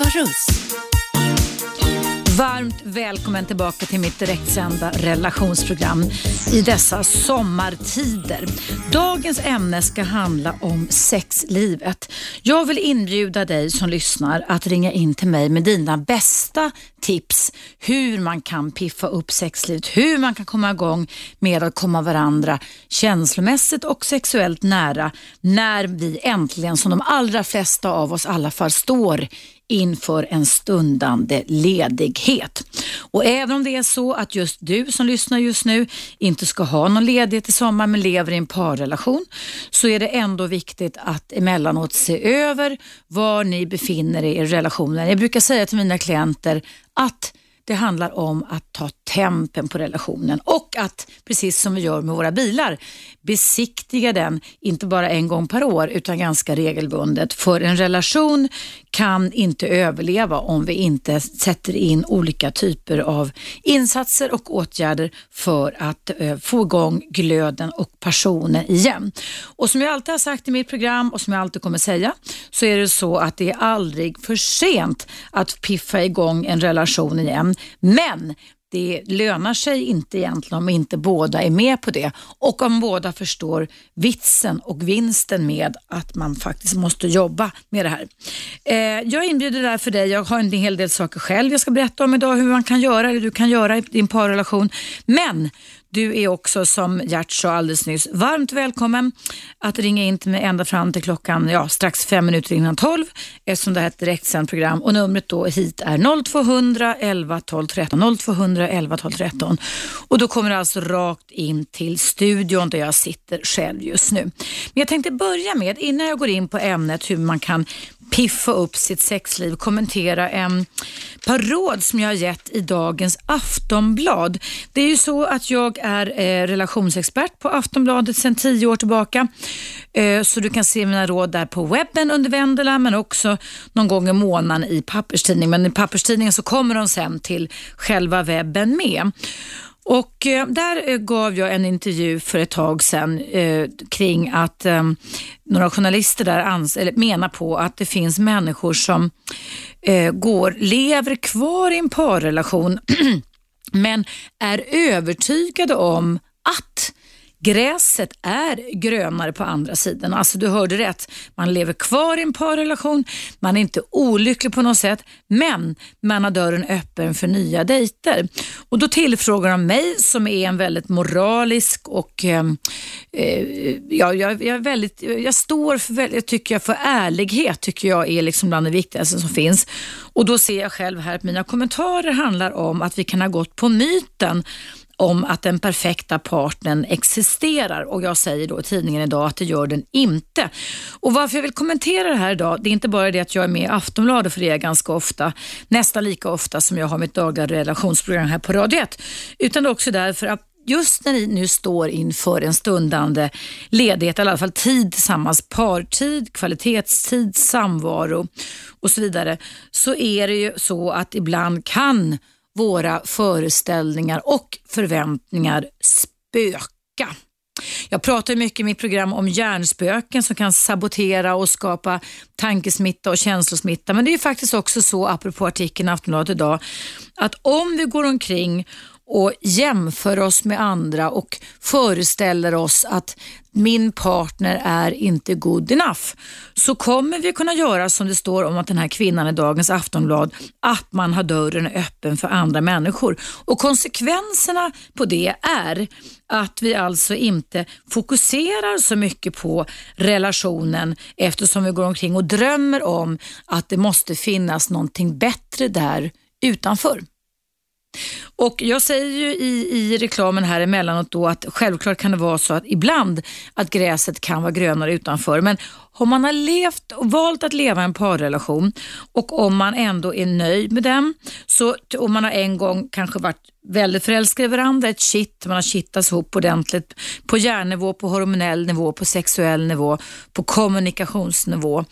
Eva Russ. Varmt välkommen tillbaka till mitt direktsända relationsprogram i dessa sommartider. Dagens ämne ska handla om sexlivet. Jag vill inbjuda dig som lyssnar att ringa in till mig med dina bästa tips hur man kan piffa upp sexlivet, hur man kan komma igång med att komma varandra känslomässigt och sexuellt nära när vi äntligen, som de allra flesta av oss i alla fall, står inför en stundande ledighet. Och även om det är så att just du som lyssnar just nu inte ska ha någon ledighet i sommar men lever i en parrelation så är det ändå viktigt att emellanåt se över var ni befinner er i relationen. Jag brukar säga till mina klienter att det handlar om att ta tempen på relationen och att, precis som vi gör med våra bilar, besiktiga den, inte bara en gång per år utan ganska regelbundet. För en relation kan inte överleva om vi inte sätter in olika typer av insatser och åtgärder för att eh, få igång glöden och passionen igen. Och som jag alltid har sagt i mitt program och som jag alltid kommer säga så är det så att det är aldrig för sent att piffa igång en relation igen. Men det lönar sig inte egentligen om inte båda är med på det och om båda förstår vitsen och vinsten med att man faktiskt måste jobba med det här. Eh, jag inbjuder därför dig, jag har en hel del saker själv jag ska berätta om idag hur man kan göra, eller du kan göra i din parrelation. Men du är också, som Gert sa alldeles nyss, varmt välkommen att ringa in till mig ända fram till klockan ja, strax fem minuter innan tolv eftersom det här är ett direktsänt program och numret då hit är 0200 11 12 13. 0200 11 12 13. Och då kommer du alltså rakt in till studion där jag sitter själv just nu. Men jag tänkte börja med, innan jag går in på ämnet hur man kan piffa upp sitt sexliv, kommentera en par råd som jag har gett i dagens Aftonblad. Det är ju så att jag är eh, relationsexpert på Aftonbladet sedan tio år tillbaka. Eh, så du kan se mina råd där på webben under Vendela men också någon gång i månaden i papperstidningen. Men i papperstidningen så kommer de sen till själva webben med. Och eh, där eh, gav jag en intervju för ett tag sedan eh, kring att eh, några journalister där ans eller menar på att det finns människor som eh, går, lever kvar i en parrelation men är övertygade om Gräset är grönare på andra sidan. Alltså du hörde rätt. Man lever kvar i en parrelation, man är inte olycklig på något sätt, men man har dörren öppen för nya dejter. Och Då tillfrågar de mig som är en väldigt moralisk och ehm, eh, ja, jag, jag, väldigt, jag står för, jag tycker jag för ärlighet tycker jag är liksom bland det viktigaste som finns. Och Då ser jag själv här att mina kommentarer handlar om att vi kan ha gått på myten om att den perfekta partnern existerar och jag säger då i tidningen idag att det gör den inte. Och Varför jag vill kommentera det här idag, det är inte bara det att jag är med i Aftonbladet för det är jag ganska ofta, nästan lika ofta som jag har mitt dagliga relationsprogram här på Radio 1, utan det är också därför att just när ni nu står inför en stundande ledighet, eller i alla fall tid tillsammans, partid, kvalitetstid, samvaro och så vidare, så är det ju så att ibland kan våra föreställningar och förväntningar spöka. Jag pratar mycket i mitt program om hjärnspöken som kan sabotera och skapa tankesmitta och känslosmitta. Men det är faktiskt också så, apropå artikeln i Aftonbladet idag, att om vi går omkring och jämför oss med andra och föreställer oss att min partner är inte good enough så kommer vi kunna göra som det står om att den här kvinnan i dagens Aftonblad, att man har dörren öppen för andra människor. Och Konsekvenserna på det är att vi alltså inte fokuserar så mycket på relationen eftersom vi går omkring och drömmer om att det måste finnas någonting bättre där utanför. Och Jag säger ju i, i reklamen här emellanåt då att självklart kan det vara så att ibland att gräset kan vara grönare utanför. Men om man har levt och valt att leva en parrelation och om man ändå är nöjd med den, så, om man har en gång kanske varit väldigt förälskade i varandra, ett kitt, man har kittats ihop ordentligt på hjärnnivå, på hormonell nivå, på sexuell nivå, på kommunikationsnivå,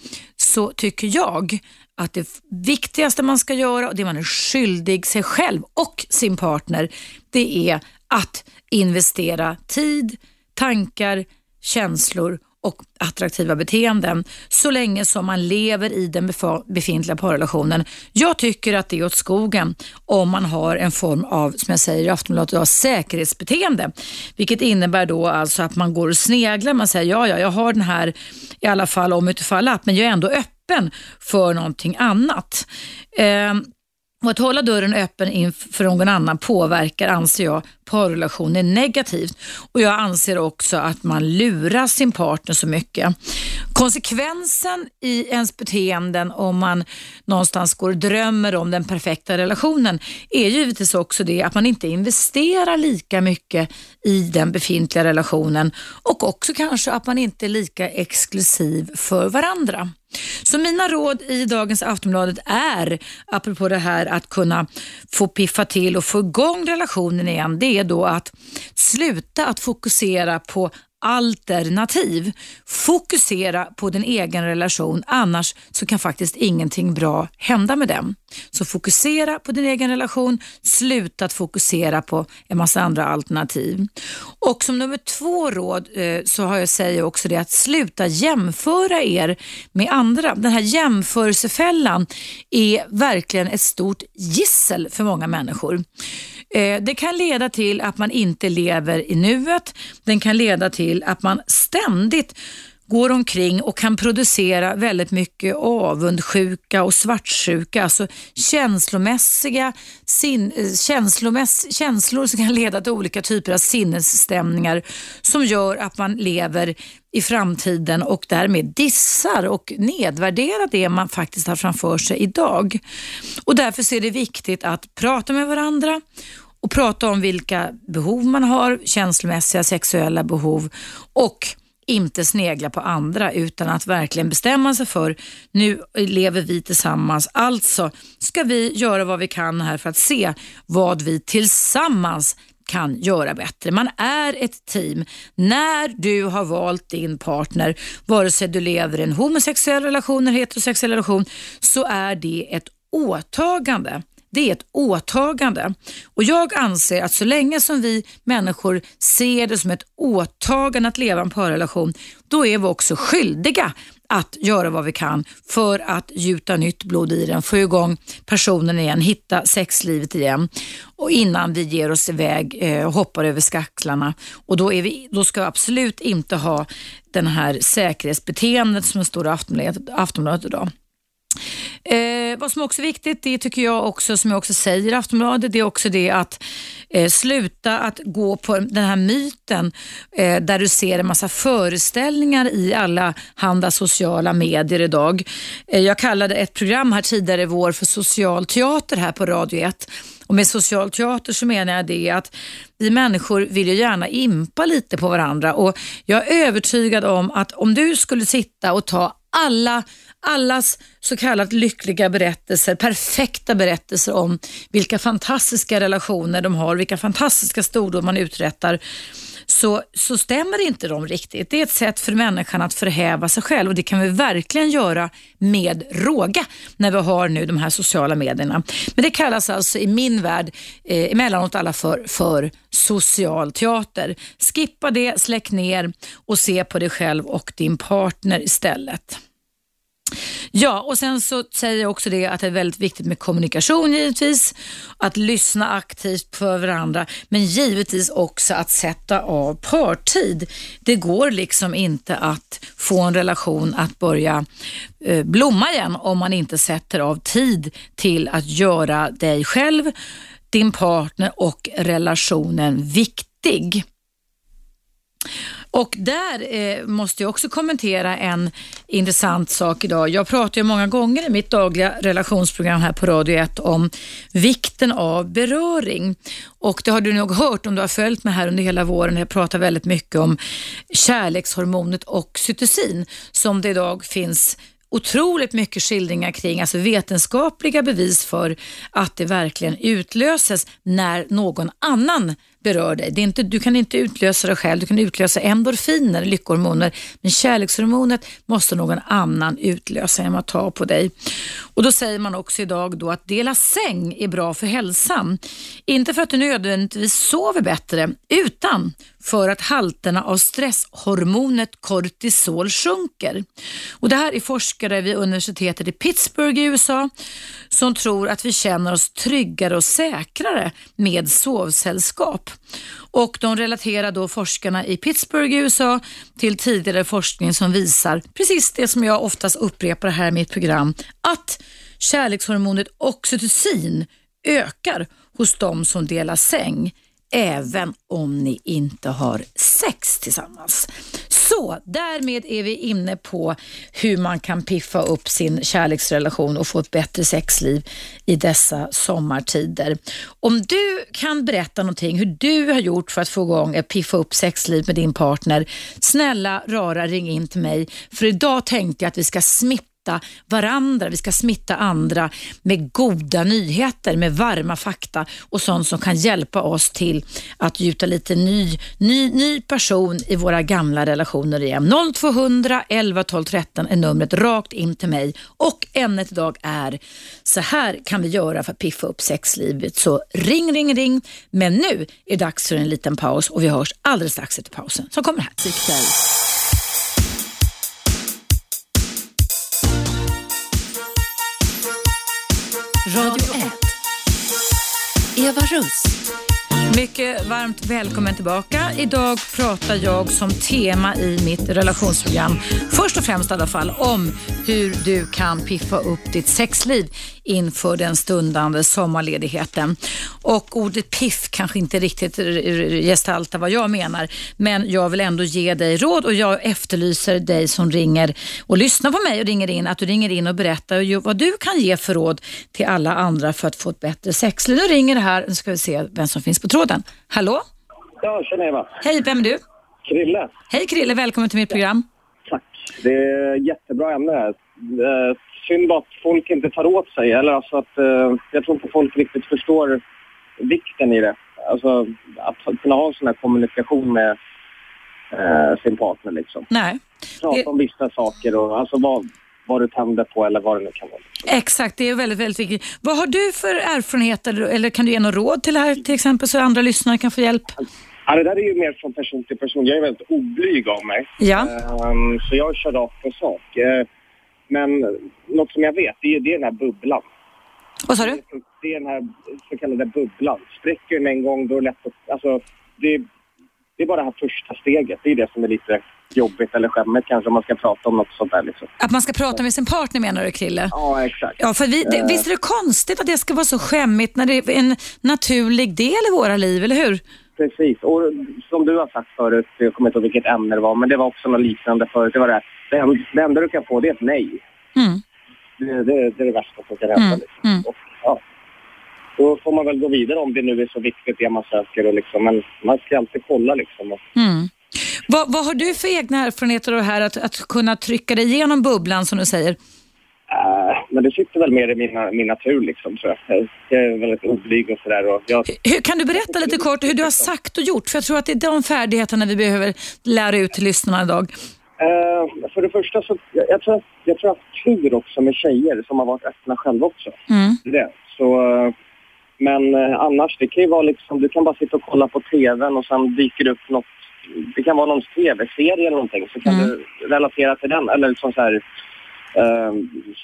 så tycker jag att det viktigaste man ska göra och det man är skyldig sig själv och sin partner, det är att investera tid, tankar, känslor och attraktiva beteenden så länge som man lever i den befintliga parrelationen. Jag tycker att det är åt skogen om man har en form av, som jag säger i Aftonbladet, säkerhetsbeteende. Vilket innebär då alltså att man går och sneglar, man säger ja, ja, jag har den här i alla fall om utifall att, men jag är ändå öppen för någonting annat. Eh, och att hålla dörren öppen inför någon annan påverkar, anser jag, parrelationen negativt. Och jag anser också att man lurar sin partner så mycket. Konsekvensen i ens beteenden om man någonstans går och drömmer om den perfekta relationen är givetvis också det att man inte investerar lika mycket i den befintliga relationen och också kanske att man inte är lika exklusiv för varandra. Så mina råd i dagens Aftonbladet är, apropå det här att kunna få piffa till och få igång relationen igen, det är då att sluta att fokusera på alternativ. Fokusera på din egen relation, annars så kan faktiskt ingenting bra hända med den. Så fokusera på din egen relation, sluta att fokusera på en massa andra alternativ. Och som nummer två råd eh, så har jag säger också det att sluta jämföra er med andra. Den här jämförelsefällan är verkligen ett stort gissel för många människor. Eh, det kan leda till att man inte lever i nuet. Den kan leda till att man ständigt går omkring och kan producera väldigt mycket avundsjuka och svartsjuka, alltså känslomässiga sin, eh, känslomäss, känslor som kan leda till olika typer av sinnesstämningar som gör att man lever i framtiden och därmed dissar och nedvärderar det man faktiskt har framför sig idag. Och därför är det viktigt att prata med varandra och prata om vilka behov man har, känslomässiga, sexuella behov och inte snegla på andra utan att verkligen bestämma sig för nu lever vi tillsammans, alltså ska vi göra vad vi kan här för att se vad vi tillsammans kan göra bättre. Man är ett team. När du har valt din partner, vare sig du lever i en homosexuell relation eller heterosexuell relation, så är det ett åtagande. Det är ett åtagande och jag anser att så länge som vi människor ser det som ett åtagande att leva en parrelation, då är vi också skyldiga att göra vad vi kan för att gjuta nytt blod i den, få igång personen igen, hitta sexlivet igen och innan vi ger oss iväg eh, och eh, hoppar över skacklarna. Och då, är vi, då ska vi absolut inte ha den här säkerhetsbeteendet som står i Aftonbladet, Aftonbladet idag. Eh, vad som också är viktigt, det tycker jag också, som jag också säger i Aftonbladet, det är också det att eh, sluta att gå på den här myten eh, där du ser en massa föreställningar i alla handa sociala medier idag. Eh, jag kallade ett program här tidigare i vår för social teater här på Radio 1. Och med social teater så menar jag det att vi människor vill ju gärna impa lite på varandra och jag är övertygad om att om du skulle sitta och ta alla allas så kallat lyckliga berättelser, perfekta berättelser om vilka fantastiska relationer de har, vilka fantastiska stordåd man uträttar, så, så stämmer inte de riktigt. Det är ett sätt för människan att förhäva sig själv och det kan vi verkligen göra med råga när vi har nu de här sociala medierna. Men det kallas alltså i min värld eh, emellanåt alla för, för social teater. Skippa det, släck ner och se på dig själv och din partner istället. Ja, och sen så säger jag också det att det är väldigt viktigt med kommunikation givetvis. Att lyssna aktivt på varandra, men givetvis också att sätta av partid. Det går liksom inte att få en relation att börja eh, blomma igen om man inte sätter av tid till att göra dig själv, din partner och relationen viktig. Och där eh, måste jag också kommentera en intressant sak idag. Jag pratar ju många gånger i mitt dagliga relationsprogram här på Radio 1 om vikten av beröring. Och det har du nog hört om du har följt mig här under hela våren. Jag pratar väldigt mycket om kärlekshormonet oxytocin som det idag finns otroligt mycket skildringar kring, alltså vetenskapliga bevis för att det verkligen utlöses när någon annan berör dig. Det är inte, du kan inte utlösa det själv, du kan utlösa endorfiner, lyckohormoner, men kärlekshormonet måste någon annan utlösa genom att ta på dig. Och Då säger man också idag då att dela säng är bra för hälsan. Inte för att du nödvändigtvis sover bättre, utan för att halterna av stresshormonet kortisol sjunker. Och det här är forskare vid universitetet i Pittsburgh i USA som tror att vi känner oss tryggare och säkrare med sovsällskap. Och de relaterar då forskarna i Pittsburgh i USA till tidigare forskning som visar precis det som jag oftast upprepar här i mitt program, att kärlekshormonet oxytocin ökar hos de som delar säng även om ni inte har sex tillsammans. Så därmed är vi inne på hur man kan piffa upp sin kärleksrelation och få ett bättre sexliv i dessa sommartider. Om du kan berätta någonting hur du har gjort för att få igång ett piffa upp sexliv med din partner, snälla rara ring in till mig. För idag tänkte jag att vi ska smitta smitta varandra, vi ska smitta andra med goda nyheter, med varma fakta och sånt som kan hjälpa oss till att gjuta lite ny, ny, ny person i våra gamla relationer igen. 0200 11 12 13 är numret rakt in till mig och ämnet idag är så här kan vi göra för att piffa upp sexlivet. Så ring, ring, ring. Men nu är det dags för en liten paus och vi hörs alldeles strax efter pausen som kommer här. Radio 1. Eva Russ. Mycket varmt välkommen tillbaka. Idag pratar jag som tema i mitt relationsprogram, först och främst i alla fall, om hur du kan piffa upp ditt sexliv inför den stundande sommarledigheten. Och ordet piff kanske inte riktigt gestaltar vad jag menar, men jag vill ändå ge dig råd och jag efterlyser dig som ringer och lyssnar på mig och ringer in, att du ringer in och berättar vad du kan ge för råd till alla andra för att få ett bättre sexliv. Nu ringer det här, nu ska vi se vem som finns på tråden. Hallå? Ja, tjena Eva. Hej, vem är du? Krille. Hej Krille, välkommen till mitt program. Tack. Det är jättebra ämne här. Synd att folk inte tar åt sig. Eller alltså att, eh, jag tror inte folk riktigt förstår vikten i det. Alltså att kunna ha en sån här kommunikation med eh, sin partner liksom. Nej. Prata det... om vissa saker och alltså vad, vad du tänder på eller vad det nu kan vara. Exakt, det är väldigt, väldigt viktigt. Vad har du för erfarenheter eller kan du ge något råd till det här till exempel så andra lyssnare kan få hjälp? Ja, det där är ju mer från person till person. Jag är väldigt oblyg av mig. Ja. Um, så jag kör rakt på sak. Uh, men något som jag vet, det är, det är den här bubblan. Vad sa du? Det är den här så kallade bubblan. Spricker den en gång, då är det lätt att... Alltså, det, det är bara det här första steget. Det är det som är lite jobbigt eller skämmigt kanske om man ska prata om något sånt där. Liksom. Att man ska prata med sin partner menar du, Krille? Ja, exakt. Ja, för vi, det, visst är det konstigt att det ska vara så skämmigt när det är en naturlig del i våra liv, eller hur? Precis, och som du har sagt förut, jag kommer inte ihåg vilket ämne det var, men det var också något liknande förut. Det var det, det, det enda du kan få det är ett nej. Mm. Det, det, det, är det värsta som kan hända. Mm. Liksom. Mm. Och, ja. Då får man väl gå vidare om det nu är så viktigt det man söker. Och liksom, men man ska alltid kolla liksom. Och... Mm. Vad, vad har du för egna erfarenheter av det här att, att kunna trycka dig igenom bubblan som du säger? Uh, men det sitter väl mer i min, min natur liksom tror jag. Jag är väldigt oblyg och sådär. Jag... Hur, kan du berätta lite kort hur du har sagt och gjort? För jag tror att det är de färdigheterna vi behöver lära ut till lyssnarna idag. Uh, för det första så, jag, jag tror, jag tror att tur också med tjejer som har varit öppna själva också. Mm. Det. Så, uh, men uh, annars, det kan ju vara liksom, du kan bara sitta och kolla på TVn och sen dyker det upp något, det kan vara någon TV-serie eller någonting, så kan Mm. du relatera till den. Eller liksom så här,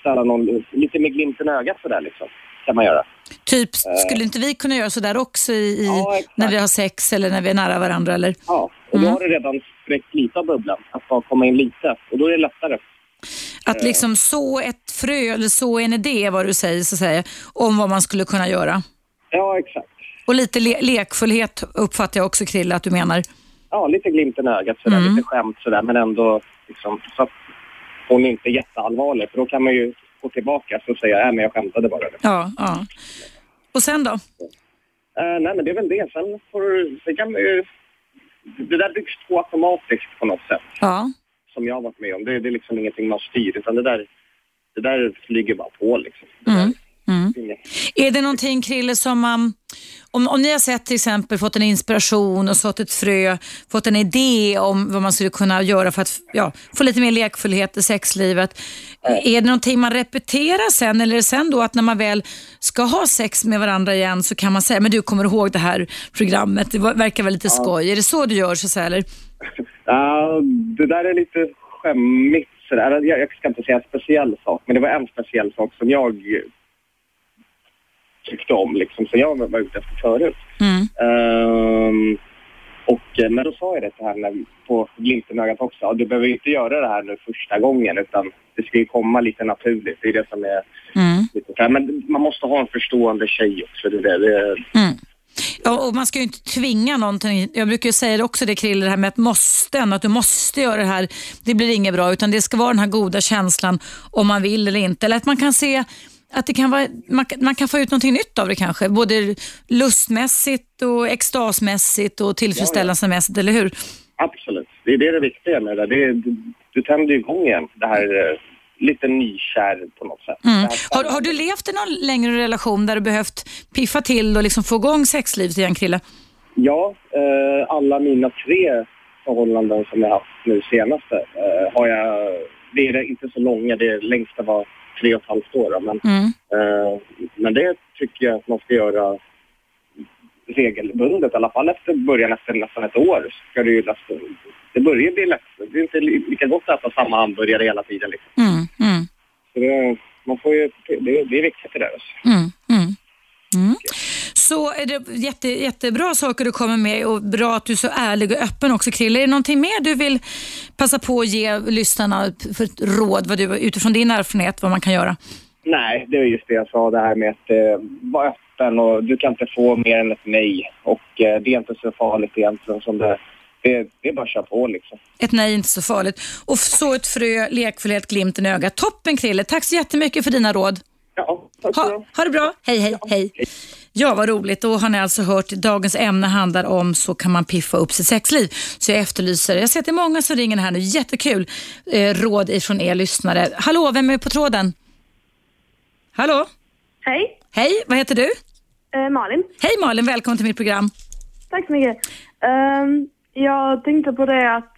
ställa någon, lite med glimten i ögat sådär liksom, kan man göra. Typ, skulle inte vi kunna göra sådär också i, Ja, när vi har sex eller när vi är nära varandra? Eller? Ja, och då Mm. har du redan spräckt lite av bubblan, att bara komma in lite. Och då är det lättare. Att liksom så ett frö eller så en idé, vad du säger, så säga, om vad man skulle kunna göra. Ja, exakt. Och lite le lekfullhet uppfattar jag också Krille att du menar. Ja, lite glimten i ögat sådär, Mm. lite skämt sådär, men ändå liksom, så att hon är inte jätteallvarlig. För då kan man ju gå tillbaka och säga, nej men jag skämtade bara. Ja, ja. Och sen då? Eh, nej men det är väl det. Sen får det kan man ju, det där byggs på automatiskt på något sätt. Ja. Som jag har varit med om. Det, det är liksom ingenting man styr, utan det där, det där flyger bara på liksom. Mm. Mm. Är det någonting Krille som man, om, om ni har sett till exempel, fått en inspiration och sått ett frö, fått en idé om vad man skulle kunna göra för att ja, få lite mer lekfullhet i sexlivet. Är det någonting man repeterar sen eller är det sen då att när man väl ska ha sex med varandra igen så kan man säga, men du kommer ihåg det här programmet, det verkar väl lite ja. skoj. Är det så du gör så eller? Ja, det där är lite skämmigt sådär. Jag, jag ska inte säga en speciell sak, men det var en speciell sak som jag tyckte om, liksom, som jag var ute efter förut. Mm. Um, och, eh, men då sa jag det här när, på glimten ögat också. Du behöver inte göra det här nu första gången utan det ska ju komma lite naturligt. Det är det som är mm. lite Men man måste ha en förstående tjej också. Det, det, det. Mm. Ja, och man ska ju inte tvinga någonting. Jag brukar säga det också det Krille, det här med att måste, att du måste göra det här. Det blir inget bra utan det ska vara den här goda känslan om man vill eller inte. Eller att man kan se att det kan vara, man, man, kan få ut någonting nytt av det kanske. Både lustmässigt och extasmässigt och tillfredsställelsemässigt, ja, ja. eller hur? Absolut. Det är det, det viktiga med det. det du, du tänder igång igen det här eh, lite nykär på något sätt. Mm. Har, har, du levt i någon längre relation där du behövt piffa till och liksom få igång sexlivet igen, Krille? Ja, eh, alla mina tre förhållanden som jag haft nu senaste eh, har jag... Det är inte så långa, det längsta var tre och ett halvt år. Men, mm. eh, men det tycker jag att man ska göra regelbundet, i alla fall efter början efter nästan ett år. Ska det, ju det börjar bli lätt. Det är inte lika gott att äta samma hamburgare hela tiden. Liksom. Mm, mm. Så det, man får ju, det, det är viktigt det där. Alltså. Mm, mm. Mm. Så är det jätte, jättebra saker du kommer med och bra att du är så ärlig och öppen också Krille. Är det någonting mer du vill passa på att ge lyssnarna för råd vad du, utifrån din erfarenhet vad man kan göra? Nej, det är just det jag sa det här med att eh, vara öppen och du kan inte få mer än ett nej och eh, det är inte så farligt egentligen som det det, det är bara att köra på liksom. Ett nej är inte så farligt. Och så ett frö, lekfullhet, glimten i ögat. Toppen Krille, tack så jättemycket för dina råd. Ja, tack ha, ha det bra. Hej, hej, ja. hej. Ja, vad roligt. Då har ni alltså hört dagens ämne handlar om så kan man piffa upp sitt sexliv. Så jag efterlyser, jag ser att det är många som ringer här nu. Jättekul eh, råd ifrån er lyssnare. Hallå, vem är på tråden? Hallå? Hej. Hej, vad heter du? Eh, Malin. Hej Malin, välkommen till mitt program. Tack så mycket. Um, jag tänkte på det att,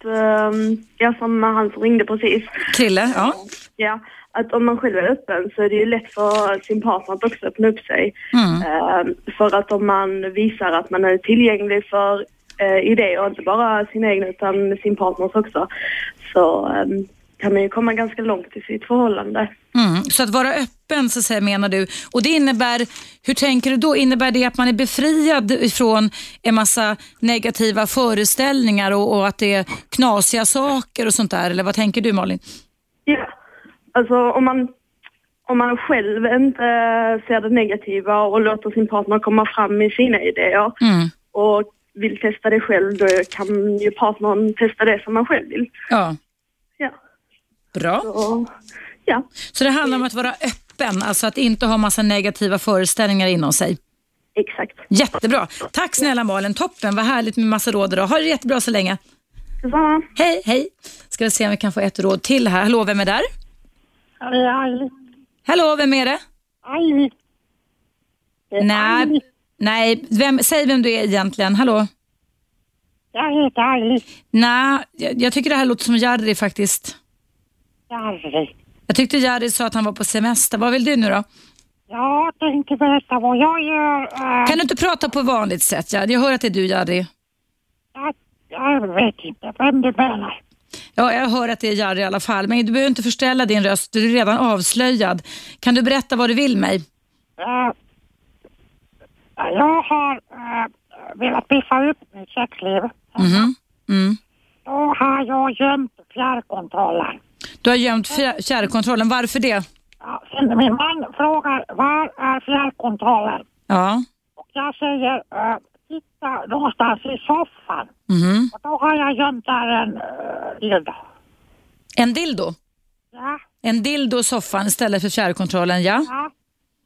um, jag som han som ringde precis. Krille, ja. Ja, att om man själv är öppen så är det ju lätt för sin partner att också öppna upp sig. Mm. Uh, för att om man visar att man är tillgänglig för uh, idéer, inte bara sina egna utan sin partners också, så um, kan man ju komma ganska långt i sitt förhållande. Mm. Så att vara öppen så att säga, menar du. Och det innebär, hur tänker du då? Innebär det att man är befriad från en massa negativa föreställningar och, och att det är knasiga saker och sånt där? Eller vad tänker du Malin? Ja, Alltså om man, om man själv inte ser det negativa och låter sin partner komma fram med sina idéer mm. och vill testa det själv, då kan ju partnern testa det som man själv vill. Ja. Ja. Bra. Så, ja. Så det handlar om att vara öppen, alltså att inte ha massa negativa föreställningar inom sig? Exakt. Jättebra. Tack snälla Malin, toppen, vad härligt med massa råd idag. Ha det jättebra så länge. Detsamma. Hej, hej. Ska vi se om vi kan få ett råd till här. Hallå, vem är där? Är Aili. Hallå, vem är det? Aili. Det är Nej, nej vem, säg vem du är egentligen. Hallå? Jag heter Aili. Nej, jag, jag tycker det här låter som Jari faktiskt. Jari. Jag tyckte Jari sa att han var på semester. Vad vill du nu då? Jag tänkte berätta vad jag gör. äh, Kan du inte prata på vanligt sätt Jari? Jag hör att det är du Jari. jag, jag vet inte vem du menar. Ja, jag hör att det är Jari i alla fall. Men du behöver inte förställa din röst. Du är redan avslöjad. Kan du berätta vad du vill mig? Äh, jag har äh, velat piffa upp mitt sexliv. Mhm. Mm. Då har jag gömt fjärrkontrollen. Du har gömt fjär- fjärrkontrollen. Varför det? Ja, sen min man frågar var är fjärrkontrollen? Ja. Och jag säger äh, titta någonstans i soffan. Mhm. Och då har jag gömt där en äh, dildo. En dildo? Ja, En dildo i soffan istället för fjärrkontrollen, ja. ja.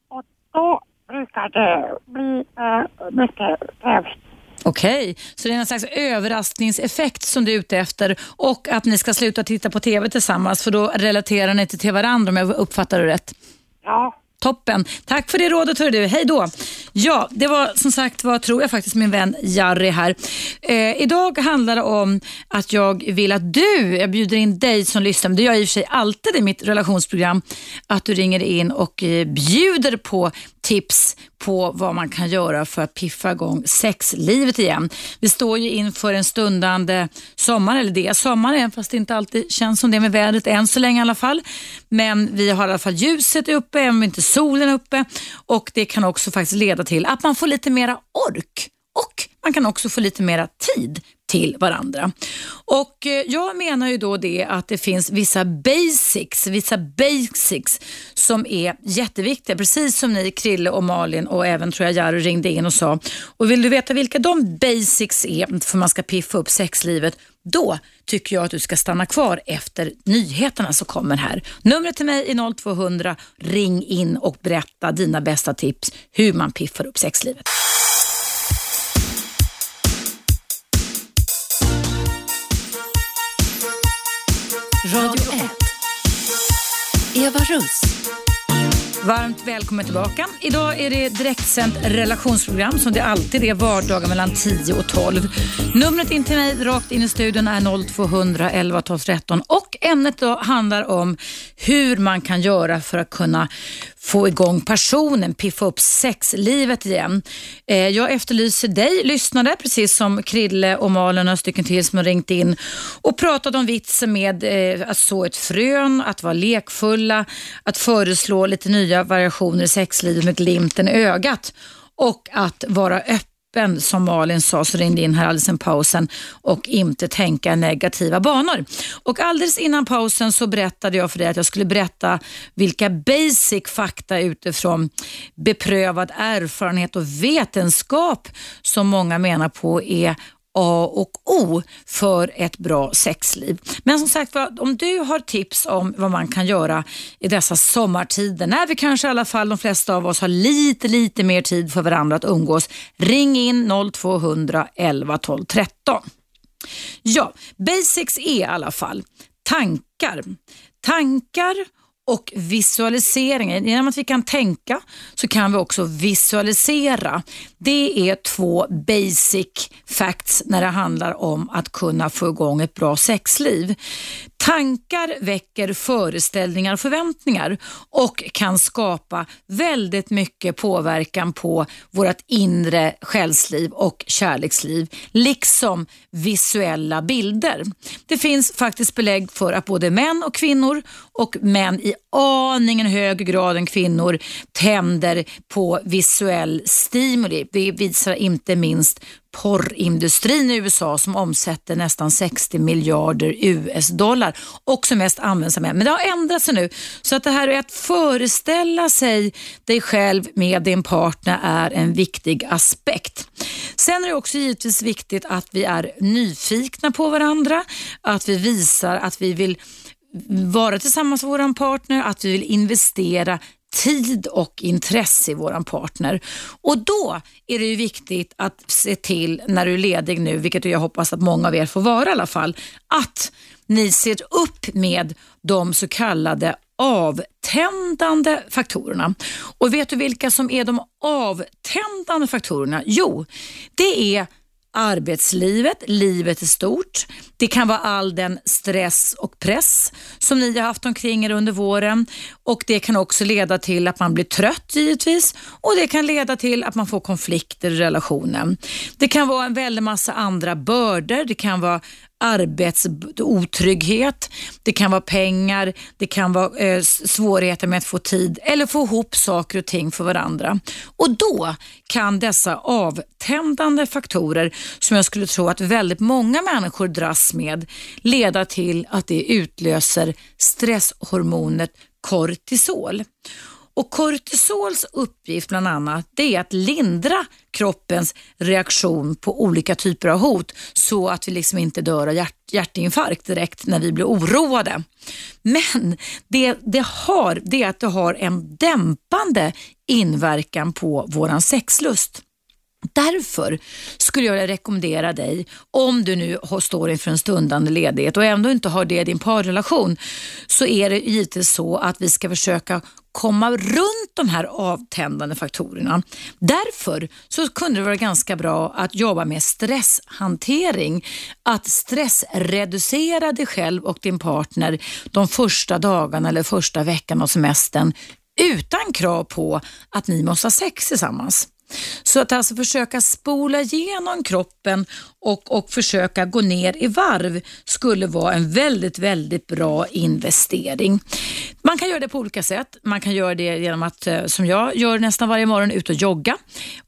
Och då brukar det bli äh, mycket trevligt. Okej, så det är en slags överraskningseffekt som du är ute efter och att ni ska sluta titta på TV tillsammans för då relaterar ni inte till varandra om jag uppfattar det rätt. Ja, Toppen. Tack för det rådet hör du. Hej då. Ja, det var som sagt vad tror jag faktiskt min vän Jari här. Eh, idag handlar det om att jag vill att du, jag bjuder in dig som lyssnar, det gör jag i och för sig alltid i mitt relationsprogram, att du ringer in och eh, bjuder på tips på vad man kan göra för att piffa igång sexlivet igen. Vi står ju inför en stundande sommar, eller det är sommar, även fast det inte alltid känns som det med vädret än så länge i alla fall. Men vi har i alla fall ljuset uppe, även om inte solen är uppe och det kan också faktiskt leda till att man får lite mera ork och man kan också få lite mera tid till varandra. Och eh, Jag menar ju då det att det finns vissa basics, vissa basics som är jätteviktiga. Precis som ni Krille och Malin och även tror jag Jari ringde in och sa. Och Vill du veta vilka de basics är för man ska piffa upp sexlivet då tycker jag att du ska stanna kvar efter nyheterna som kommer här. Numret till mig är 0200. Ring in och berätta dina bästa tips hur man piffar upp sexlivet. Radio 1. Eva Russ. Varmt välkommen tillbaka. Idag är det direktsänt relationsprogram som det alltid är vardagar mellan 10 och 12. Numret in till mig rakt in i studion är 0200 11 12 13 och ämnet då handlar om hur man kan göra för att kunna få igång passionen, piffa upp sexlivet igen. Eh, jag efterlyser dig lyssnare, precis som Krille och Malin och några stycken till som har ringt in och pratat om vitsen med eh, att så ett frön, att vara lekfulla, att föreslå lite nya variationer i sexlivet med glimten i ögat och att vara öppen öppen, som Malin sa, så ringde in här alldeles en pausen och inte tänka negativa banor. Och alldeles innan pausen så berättade jag för dig att jag skulle berätta vilka basic fakta utifrån beprövad erfarenhet och vetenskap som många menar på är A och O för ett bra sexliv. Men som sagt om du har tips om vad man kan göra i dessa sommartider, när vi kanske i alla fall de flesta av oss har lite, lite mer tid för varandra att umgås, ring in 0200 11 12 13. Ja, basics är i alla fall tankar. Tankar och visualisering. Genom att vi kan tänka så kan vi också visualisera. Det är två basic facts när det handlar om att kunna få igång ett bra sexliv. Tankar väcker föreställningar och förväntningar och kan skapa väldigt mycket påverkan på vårt inre själsliv och kärleksliv, liksom visuella bilder. Det finns faktiskt belägg för att både män och kvinnor och män i aningen högre grad än kvinnor tänder på visuell stimuli. Det visar inte minst porrindustrin i USA som omsätter nästan 60 miljarder US-dollar och som mest används av män. Men det har ändrat sig nu så att det här är att föreställa sig dig själv med din partner är en viktig aspekt. Sen är det också givetvis viktigt att vi är nyfikna på varandra, att vi visar att vi vill vara tillsammans med vår partner, att vi vill investera tid och intresse i vår partner. Och då är det ju viktigt att se till när du är ledig nu, vilket jag hoppas att många av er får vara i alla fall, att ni ser upp med de så kallade avtändande faktorerna. Och vet du vilka som är de avtändande faktorerna? Jo, det är arbetslivet, livet är stort. Det kan vara all den stress och press som ni har haft omkring er under våren och det kan också leda till att man blir trött givetvis och det kan leda till att man får konflikter i relationen. Det kan vara en väldig massa andra bördor. Det kan vara arbetsotrygghet, det kan vara pengar, det kan vara eh, svårigheter med att få tid eller få ihop saker och ting för varandra. Och då kan dessa avtändande faktorer som jag skulle tro att väldigt många människor dras med leda till att det utlöser stresshormonet kortisol. Och Kortisols uppgift bland annat det är att lindra kroppens reaktion på olika typer av hot så att vi liksom inte dör av hjärt hjärtinfarkt direkt när vi blir oroade. Men det det har det är att det har en dämpande inverkan på våran sexlust. Därför skulle jag rekommendera dig, om du nu står inför en stundande ledighet och ändå inte har det i din parrelation, så är det givetvis så att vi ska försöka komma runt de här avtändande faktorerna. Därför så kunde det vara ganska bra att jobba med stresshantering. Att stressreducera dig själv och din partner de första dagarna eller första veckan av semestern utan krav på att ni måste ha sex tillsammans. Så att alltså försöka spola igenom kroppen och, och försöka gå ner i varv skulle vara en väldigt, väldigt bra investering. Man kan göra det på olika sätt. Man kan göra det genom att, eh, som jag gör nästan varje morgon, ut och jogga.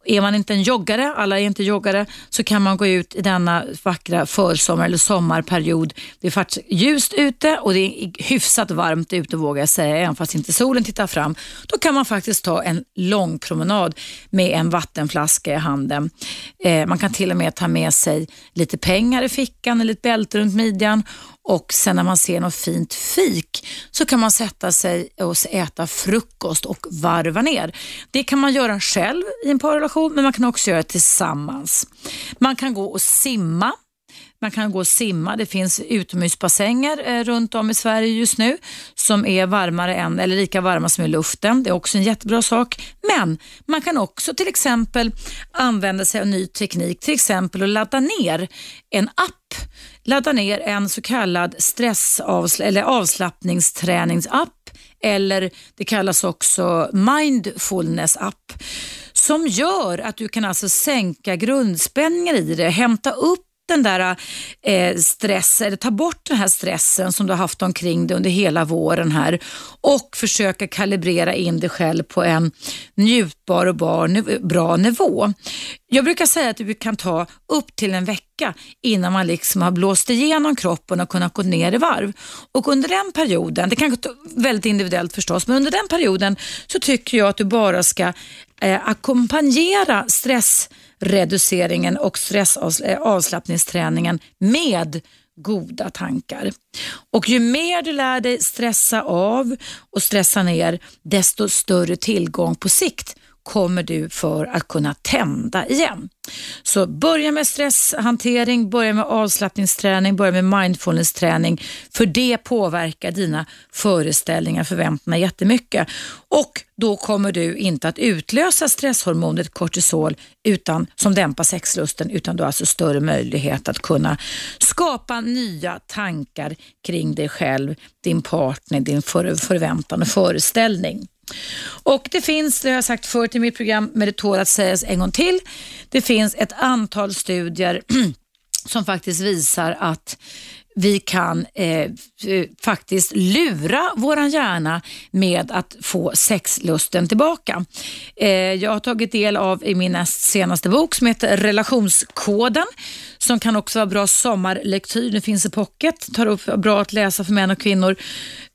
Är man inte en joggare, alla är inte joggare, så kan man gå ut i denna vackra försommar eller sommarperiod. Det är faktiskt ljust ute och det är hyfsat varmt ute vågar jag säga, även fast inte solen tittar fram. Då kan man faktiskt ta en lång promenad med en vattenflaska i handen. Eh, man kan till och med ta med sig lite pengar i fickan eller ett bälte runt midjan och sen när man ser något fint fik så kan man sätta sig och äta frukost och varva ner. Det kan man göra själv i en parrelation men man kan också göra det tillsammans. Man kan gå och simma man kan gå och simma. Det finns utomhusbassänger eh, runt om i Sverige just nu som är varmare än, eller lika varma som i luften. Det är också en jättebra sak. Men man kan också till exempel använda sig av ny teknik, till exempel att ladda ner en app. Ladda ner en så kallad stressavsl eller avslappningsträningsapp eller det kallas också mindfulness app som gör att du kan alltså sänka grundspänningar i det, hämta upp den där eh, stressen, eller ta bort den här stressen som du har haft omkring dig under hela våren här och försöka kalibrera in dig själv på en njutbar och bra nivå. Jag brukar säga att det kan ta upp till en vecka innan man liksom har blåst igenom kroppen och kunnat gå ner i varv. Och under den perioden, det kan vara väldigt individuellt förstås, men under den perioden så tycker jag att du bara ska eh, ackompanjera stress reduceringen och stressavslappningsträningen med goda tankar. Och ju mer du lär dig stressa av och stressa ner, desto större tillgång på sikt kommer du för att kunna tända igen. Så börja med stresshantering, börja med avslappningsträning, börja med mindfulness-träning för det påverkar dina föreställningar, och förväntningar jättemycket. Och då kommer du inte att utlösa stresshormonet kortisol utan, som dämpar sexlusten utan du har alltså större möjlighet att kunna skapa nya tankar kring dig själv, din partner, din för, förväntan och föreställning. Och det finns, det har jag sagt förut i mitt program, men det tål att sägas en gång till. Det finns finns ett antal studier som faktiskt visar att vi kan eh, faktiskt lura våran hjärna med att få sexlusten tillbaka. Eh, jag har tagit del av i min näst senaste bok som heter Relationskoden som kan också vara bra sommarlektyr. Det finns i pocket, tar upp bra att läsa för män och kvinnor.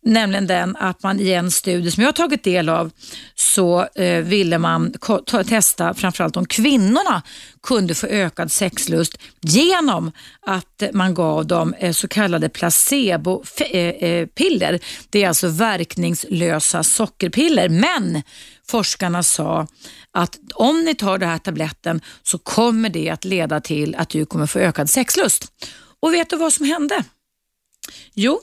Nämligen den att man i en studie som jag har tagit del av så eh, ville man testa framförallt om kvinnorna kunde få ökad sexlust genom att man gav dem eh, så kallade placebopiller. Eh, eh Det är alltså verkningslösa sockerpiller. Men forskarna sa att om ni tar den här tabletten så kommer det att leda till att du kommer få ökad sexlust. Och vet du vad som hände? Jo,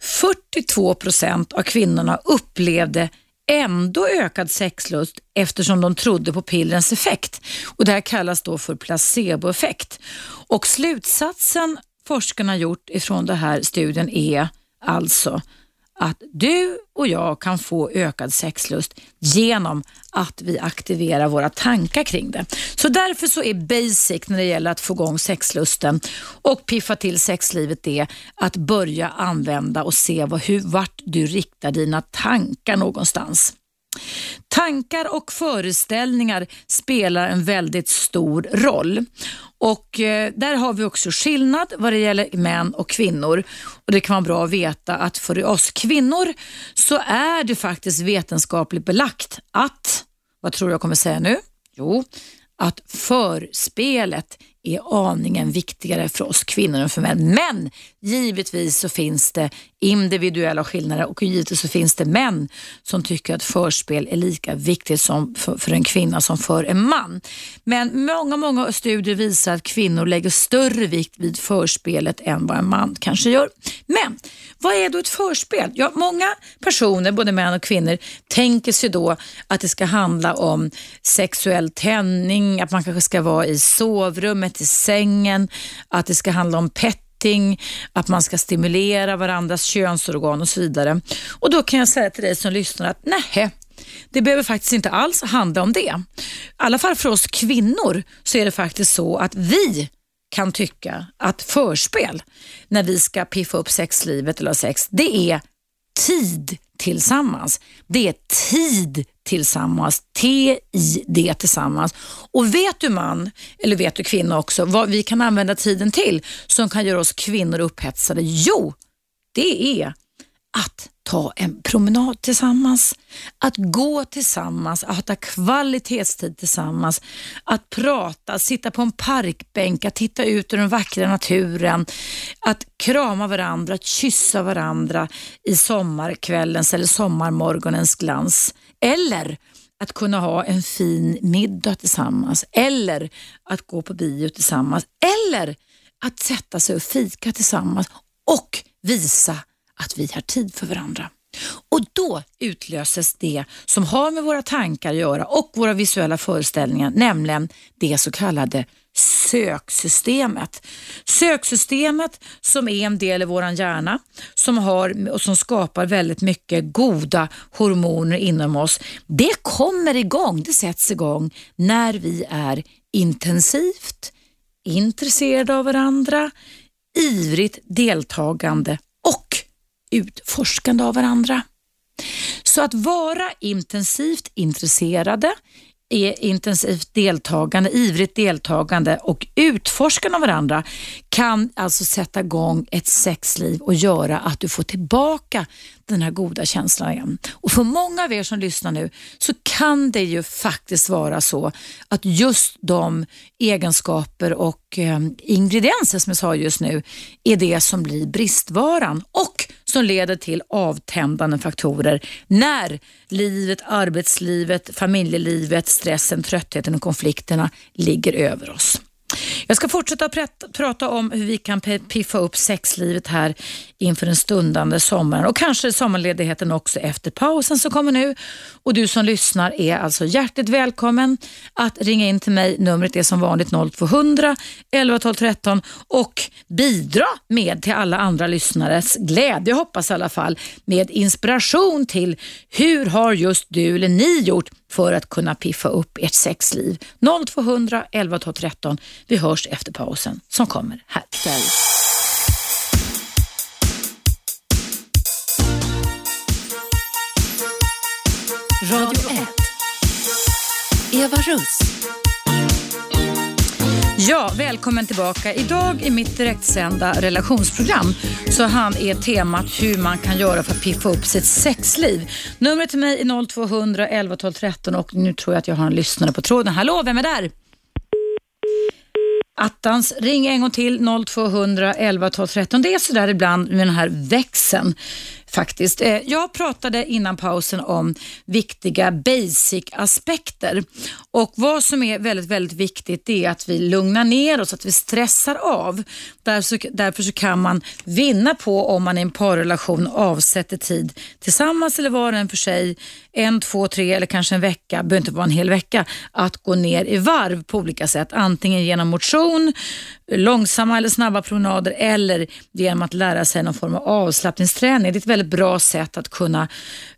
42 procent av kvinnorna upplevde ändå ökad sexlust eftersom de trodde på pillrens effekt. Och Det här kallas då för placeboeffekt. Och slutsatsen forskarna gjort ifrån den här studien är alltså att du och jag kan få ökad sexlust genom att vi aktiverar våra tankar kring det. Så därför så är basic när det gäller att få igång sexlusten och piffa till sexlivet det att börja använda och se vad, hur, vart du riktar dina tankar någonstans. Tankar och föreställningar spelar en väldigt stor roll. Och eh, Där har vi också skillnad vad det gäller män och kvinnor. Och Det kan vara bra att veta att för oss kvinnor så är det faktiskt vetenskapligt belagt att, vad tror jag kommer säga nu? Jo, att förspelet är aningen viktigare för oss kvinnor än för män. Men givetvis så finns det individuella skillnader och givetvis så finns det män som tycker att förspel är lika viktigt som för, för en kvinna som för en man. Men många, många studier visar att kvinnor lägger större vikt vid förspelet än vad en man kanske gör. Men vad är då ett förspel? Ja, många personer, både män och kvinnor, tänker sig då att det ska handla om sexuell tändning, att man kanske ska vara i sovrummet, till sängen, att det ska handla om petting, att man ska stimulera varandras könsorgan och så vidare. Och Då kan jag säga till dig som lyssnar att nej, det behöver faktiskt inte alls handla om det. I alla fall för oss kvinnor så är det faktiskt så att vi kan tycka att förspel när vi ska piffa upp sexlivet eller ha sex, det är tid tillsammans. Det är tid tillsammans, T-I-D tillsammans. Och vet du man, eller vet du kvinna också, vad vi kan använda tiden till som kan göra oss kvinnor upphetsade? Jo, det är att ta en promenad tillsammans, att gå tillsammans, att ha kvalitetstid tillsammans, att prata, sitta på en parkbänk, att titta ut i den vackra naturen, att krama varandra, att kyssa varandra i sommarkvällens eller sommarmorgonens glans. Eller att kunna ha en fin middag tillsammans eller att gå på bio tillsammans eller att sätta sig och fika tillsammans och visa att vi har tid för varandra. Och då utlöses det som har med våra tankar att göra och våra visuella föreställningar, nämligen det så kallade söksystemet. Söksystemet som är en del i vår hjärna som, har, och som skapar väldigt mycket goda hormoner inom oss. Det kommer igång, det sätts igång när vi är intensivt intresserade av varandra, ivrigt deltagande och utforskande av varandra. Så att vara intensivt intresserade, är intensivt deltagande, ivrigt deltagande och utforskande av varandra kan alltså sätta igång ett sexliv och göra att du får tillbaka den här goda känslan igen. Och för många av er som lyssnar nu så kan det ju faktiskt vara så att just de egenskaper och eh, ingredienser som jag sa just nu är det som blir bristvaran och som leder till avtändande faktorer när livet, arbetslivet, familjelivet, stressen, tröttheten och konflikterna ligger över oss. Jag ska fortsätta prata om hur vi kan piffa upp sexlivet här inför den stundande sommaren och kanske sommarledigheten också efter pausen som kommer nu. Och Du som lyssnar är alltså hjärtligt välkommen att ringa in till mig. Numret är som vanligt 0200 11 12 13 och bidra med till alla andra lyssnares glädje, hoppas i alla fall, med inspiration till hur har just du eller ni gjort för att kunna piffa upp ert sexliv. 0200 11 12 13. Vi hörs efter pausen som kommer här. Radio 1. Eva Russ. Ja, välkommen tillbaka. Idag i mitt direktsända relationsprogram så han är temat hur man kan göra för att piffa upp sitt sexliv. Numret till mig är 0200 11 12 13 och nu tror jag att jag har en lyssnare på tråden. Hallå, vem är där? Attans, ring en gång till 0200 11 12 13. Det är sådär ibland med den här växeln faktiskt. Eh, jag pratade innan pausen om viktiga basic-aspekter och vad som är väldigt, väldigt viktigt är att vi lugnar ner oss, att vi stressar av. Därför, därför så kan man vinna på om man i en parrelation avsätter tid tillsammans eller var och en för sig, en, två, tre eller kanske en vecka, behöver inte vara en hel vecka, att gå ner i varv på olika sätt. Antingen genom motion, långsamma eller snabba promenader eller genom att lära sig någon form av avslappningsträning. Det är ett väldigt bra sätt att kunna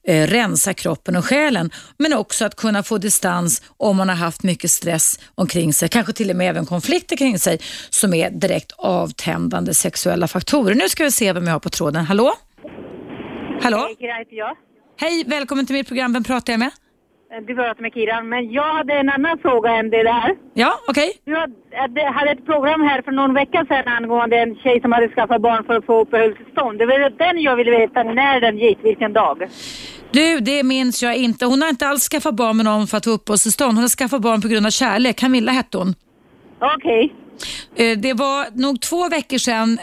eh, rensa kroppen och själen men också att kunna få distans om man har haft mycket stress omkring sig, kanske till och med även konflikter kring sig som är direkt avtändande sexuella faktorer. Nu ska vi se vem jag har på tråden. Hallå? Hallå? Hej, Kira heter jag. Hej, välkommen till mitt program. Vem pratar jag med? Du pratar med Kiran, men jag hade en annan fråga än det där. Ja, okej. Du hade, hade ett program här för någon vecka sedan angående en tjej som hade skaffat barn för att få uppehållstillstånd. Det var den jag ville veta när den gick, vilken dag. Du, det minns jag inte. Hon har inte alls skaffat barn med någon för att få uppehållstillstånd. Hon har skaffat barn på grund av kärlek. Camilla hette hon. Okej. Eh, Det var nog två veckor sedan.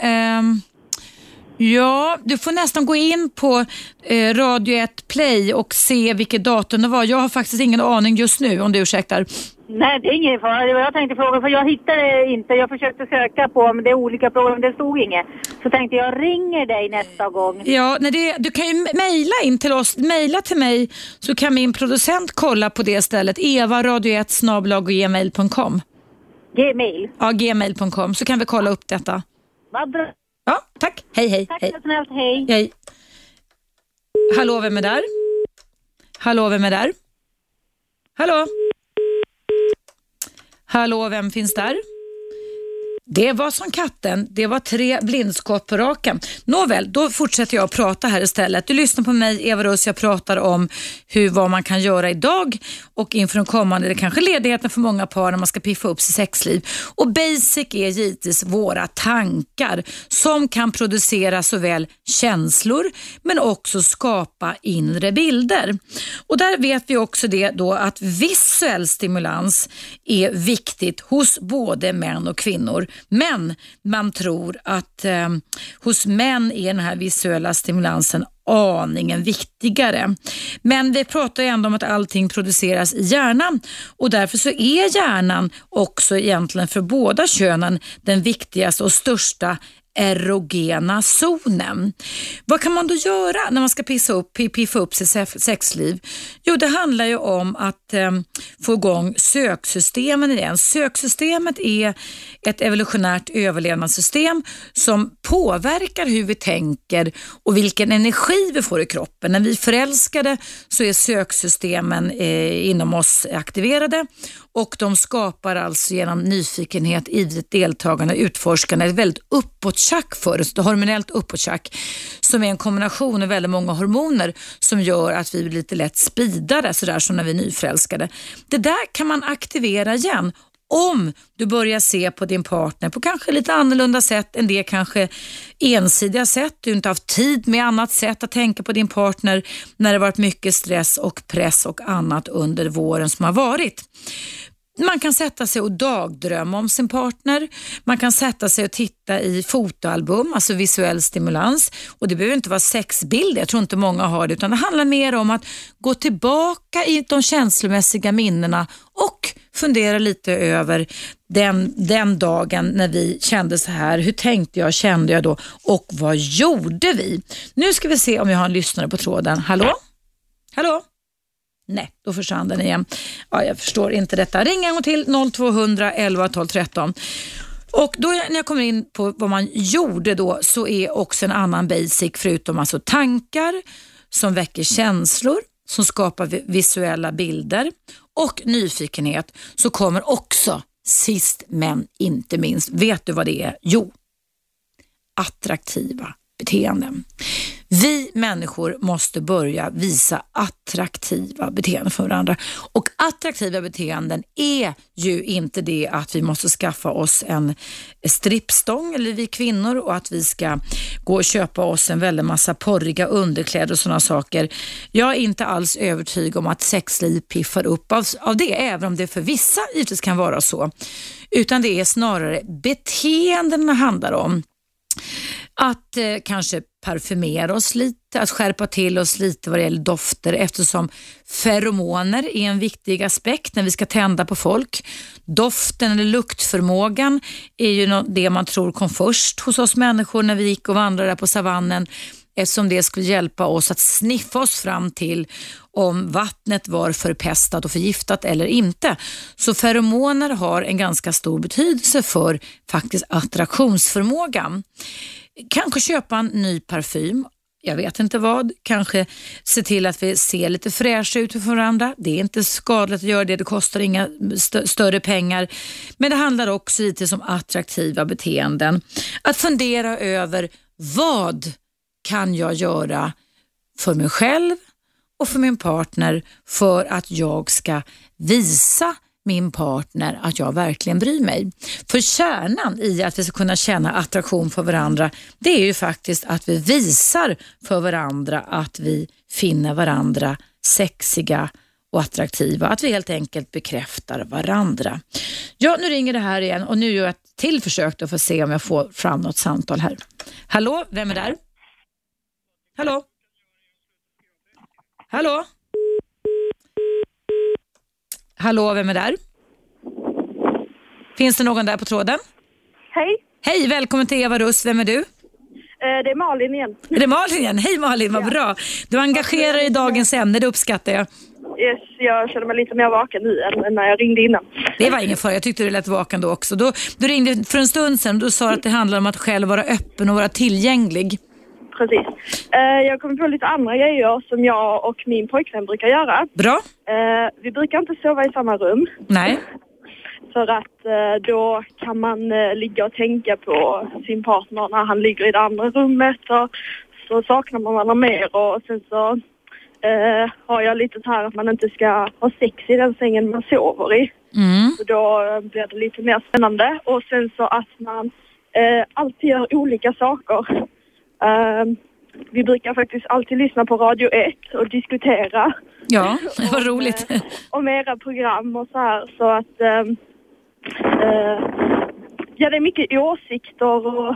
Ja, du får nästan gå in på eh, Radio 1 Play och se vilket datum det var. Jag har faktiskt ingen aning just nu om du ursäktar. Nej, det är ingen fara. Det var jag tänkte fråga, för jag hittade inte. Jag försökte söka på, men det är olika program, det stod inget. Så tänkte jag ringer dig nästa gång. Ja, när det, du kan ju mejla in till oss. Mejla till mig så kan min producent kolla på det stället. Eva radio 1 gmail.com. Gmail. Ja, gmail.com så kan vi kolla upp detta. Vad bra. Ja, tack. Hej, hej. Tack hej. snällt, hej. hej. Hallå, vem är där? Hallå, vem är där? Hallå? Hallå, vem finns där? Det var som katten, det var tre blindskott på raken. Nåväl, då fortsätter jag att prata här istället. Du lyssnar på mig, Eva Russ, jag pratar om hur, vad man kan göra idag och inför de kommande, det kanske ledigheten för många par när man ska piffa upp sitt sexliv. Och basic är givetvis våra tankar som kan producera såväl känslor men också skapa inre bilder. Och där vet vi också det då att visuell stimulans är viktigt hos både män och kvinnor. Men man tror att eh, hos män är den här visuella stimulansen aningen viktigare. Men vi pratar ju ändå om att allting produceras i hjärnan och därför så är hjärnan också egentligen för båda könen den viktigaste och största erogena zonen. Vad kan man då göra när man ska pissa upp, piffa upp sitt sexliv? Jo, det handlar ju om att eh, få igång söksystemen igen. Söksystemet är ett evolutionärt överlevnadssystem som påverkar hur vi tänker och vilken energi vi får i kroppen. När vi är förälskade så är söksystemen eh, inom oss aktiverade och de skapar alltså genom nyfikenhet, ivrigt deltagande, utforskande ett väldigt uppåttjack för oss, ett hormonellt uppåttjack som är en kombination av väldigt många hormoner som gör att vi blir lite lätt speedade sådär som när vi är nyförälskade. Det där kan man aktivera igen om du börjar se på din partner på kanske lite annorlunda sätt än det kanske ensidiga sätt. Du har inte haft tid med annat sätt att tänka på din partner när det varit mycket stress och press och annat under våren som har varit. Man kan sätta sig och dagdrömma om sin partner. Man kan sätta sig och titta i fotoalbum, alltså visuell stimulans. Och Det behöver inte vara sexbilder, jag tror inte många har det, utan det handlar mer om att gå tillbaka i de känslomässiga minnena och fundera lite över den, den dagen när vi kände så här. Hur tänkte jag, kände jag då och vad gjorde vi? Nu ska vi se om jag har en lyssnare på tråden. Hallå? Hallå? Nej, då försvann den igen. Ja, jag förstår inte detta. Ring en gång till 0200 11 12 13. Och då när jag kommer in på vad man gjorde då så är också en annan basic förutom alltså tankar som väcker känslor, som skapar visuella bilder och nyfikenhet så kommer också sist men inte minst, vet du vad det är? Jo, attraktiva beteenden. Vi människor måste börja visa attraktiva beteenden för varandra. Och attraktiva beteenden är ju inte det att vi måste skaffa oss en strippstång, eller vi kvinnor, och att vi ska gå och köpa oss en väldig massa porriga underkläder och sådana saker. Jag är inte alls övertygad om att sexliv piffar upp av, av det, även om det för vissa givetvis kan vara så. Utan det är snarare beteenden det handlar om. Att eh, kanske parfymera oss lite, att skärpa till oss lite vad det gäller dofter eftersom feromoner är en viktig aspekt när vi ska tända på folk. Doften eller luktförmågan är ju det man tror kom först hos oss människor när vi gick och vandrade där på savannen eftersom det skulle hjälpa oss att sniffa oss fram till om vattnet var förpestat och förgiftat eller inte. Så feromoner har en ganska stor betydelse för faktiskt attraktionsförmågan. Kanske köpa en ny parfym. Jag vet inte vad. Kanske se till att vi ser lite fräscha ut för varandra. Det är inte skadligt att göra det. Det kostar inga st- större pengar. Men det handlar också lite om attraktiva beteenden. Att fundera över vad kan jag göra för mig själv och för min partner för att jag ska visa min partner att jag verkligen bryr mig. För kärnan i att vi ska kunna känna attraktion för varandra, det är ju faktiskt att vi visar för varandra att vi finner varandra sexiga och attraktiva. Att vi helt enkelt bekräftar varandra. Ja, nu ringer det här igen och nu gör jag ett till försök då för att se om jag får fram något samtal här. Hallå, vem är där? Hallå? Hallå? Hallå, vem är där? Finns det någon där på tråden? Hej, Hej, välkommen till Eva Russ. Vem är du? eh, det är Malin igen. Är det Malin igen? Hej Malin, vad bra. Du engagerar dig i dagens ämne, det uppskattar jag. Yes, jag känner mig lite mer vaken nu än när jag ringde innan. Det var ingen fara, jag tyckte du lät vaken då också. Då, du ringde för en stund sedan och du sa att det handlar om att själv vara öppen och vara tillgänglig. Precis. Eh, jag kommer på lite andra grejer som jag och min pojkvän brukar göra. Bra? Eh, vi brukar inte sova i samma rum Nej? för att eh, då kan man ligga och tänka på sin partner när han ligger i det andra rummet och så saknar man varandra mer och sen så eh, har jag lite så här att man inte ska ha sex i den sängen man sover i. Mm. Så då blir det lite mer spännande. Och sen så att man eh, alltid gör olika saker. Eh, vi brukar faktiskt alltid lyssna på Radio 1 och diskutera Ja, vad roligt. eh, om era program och så här. Så att eh, eh, ja, det är mycket åsikter och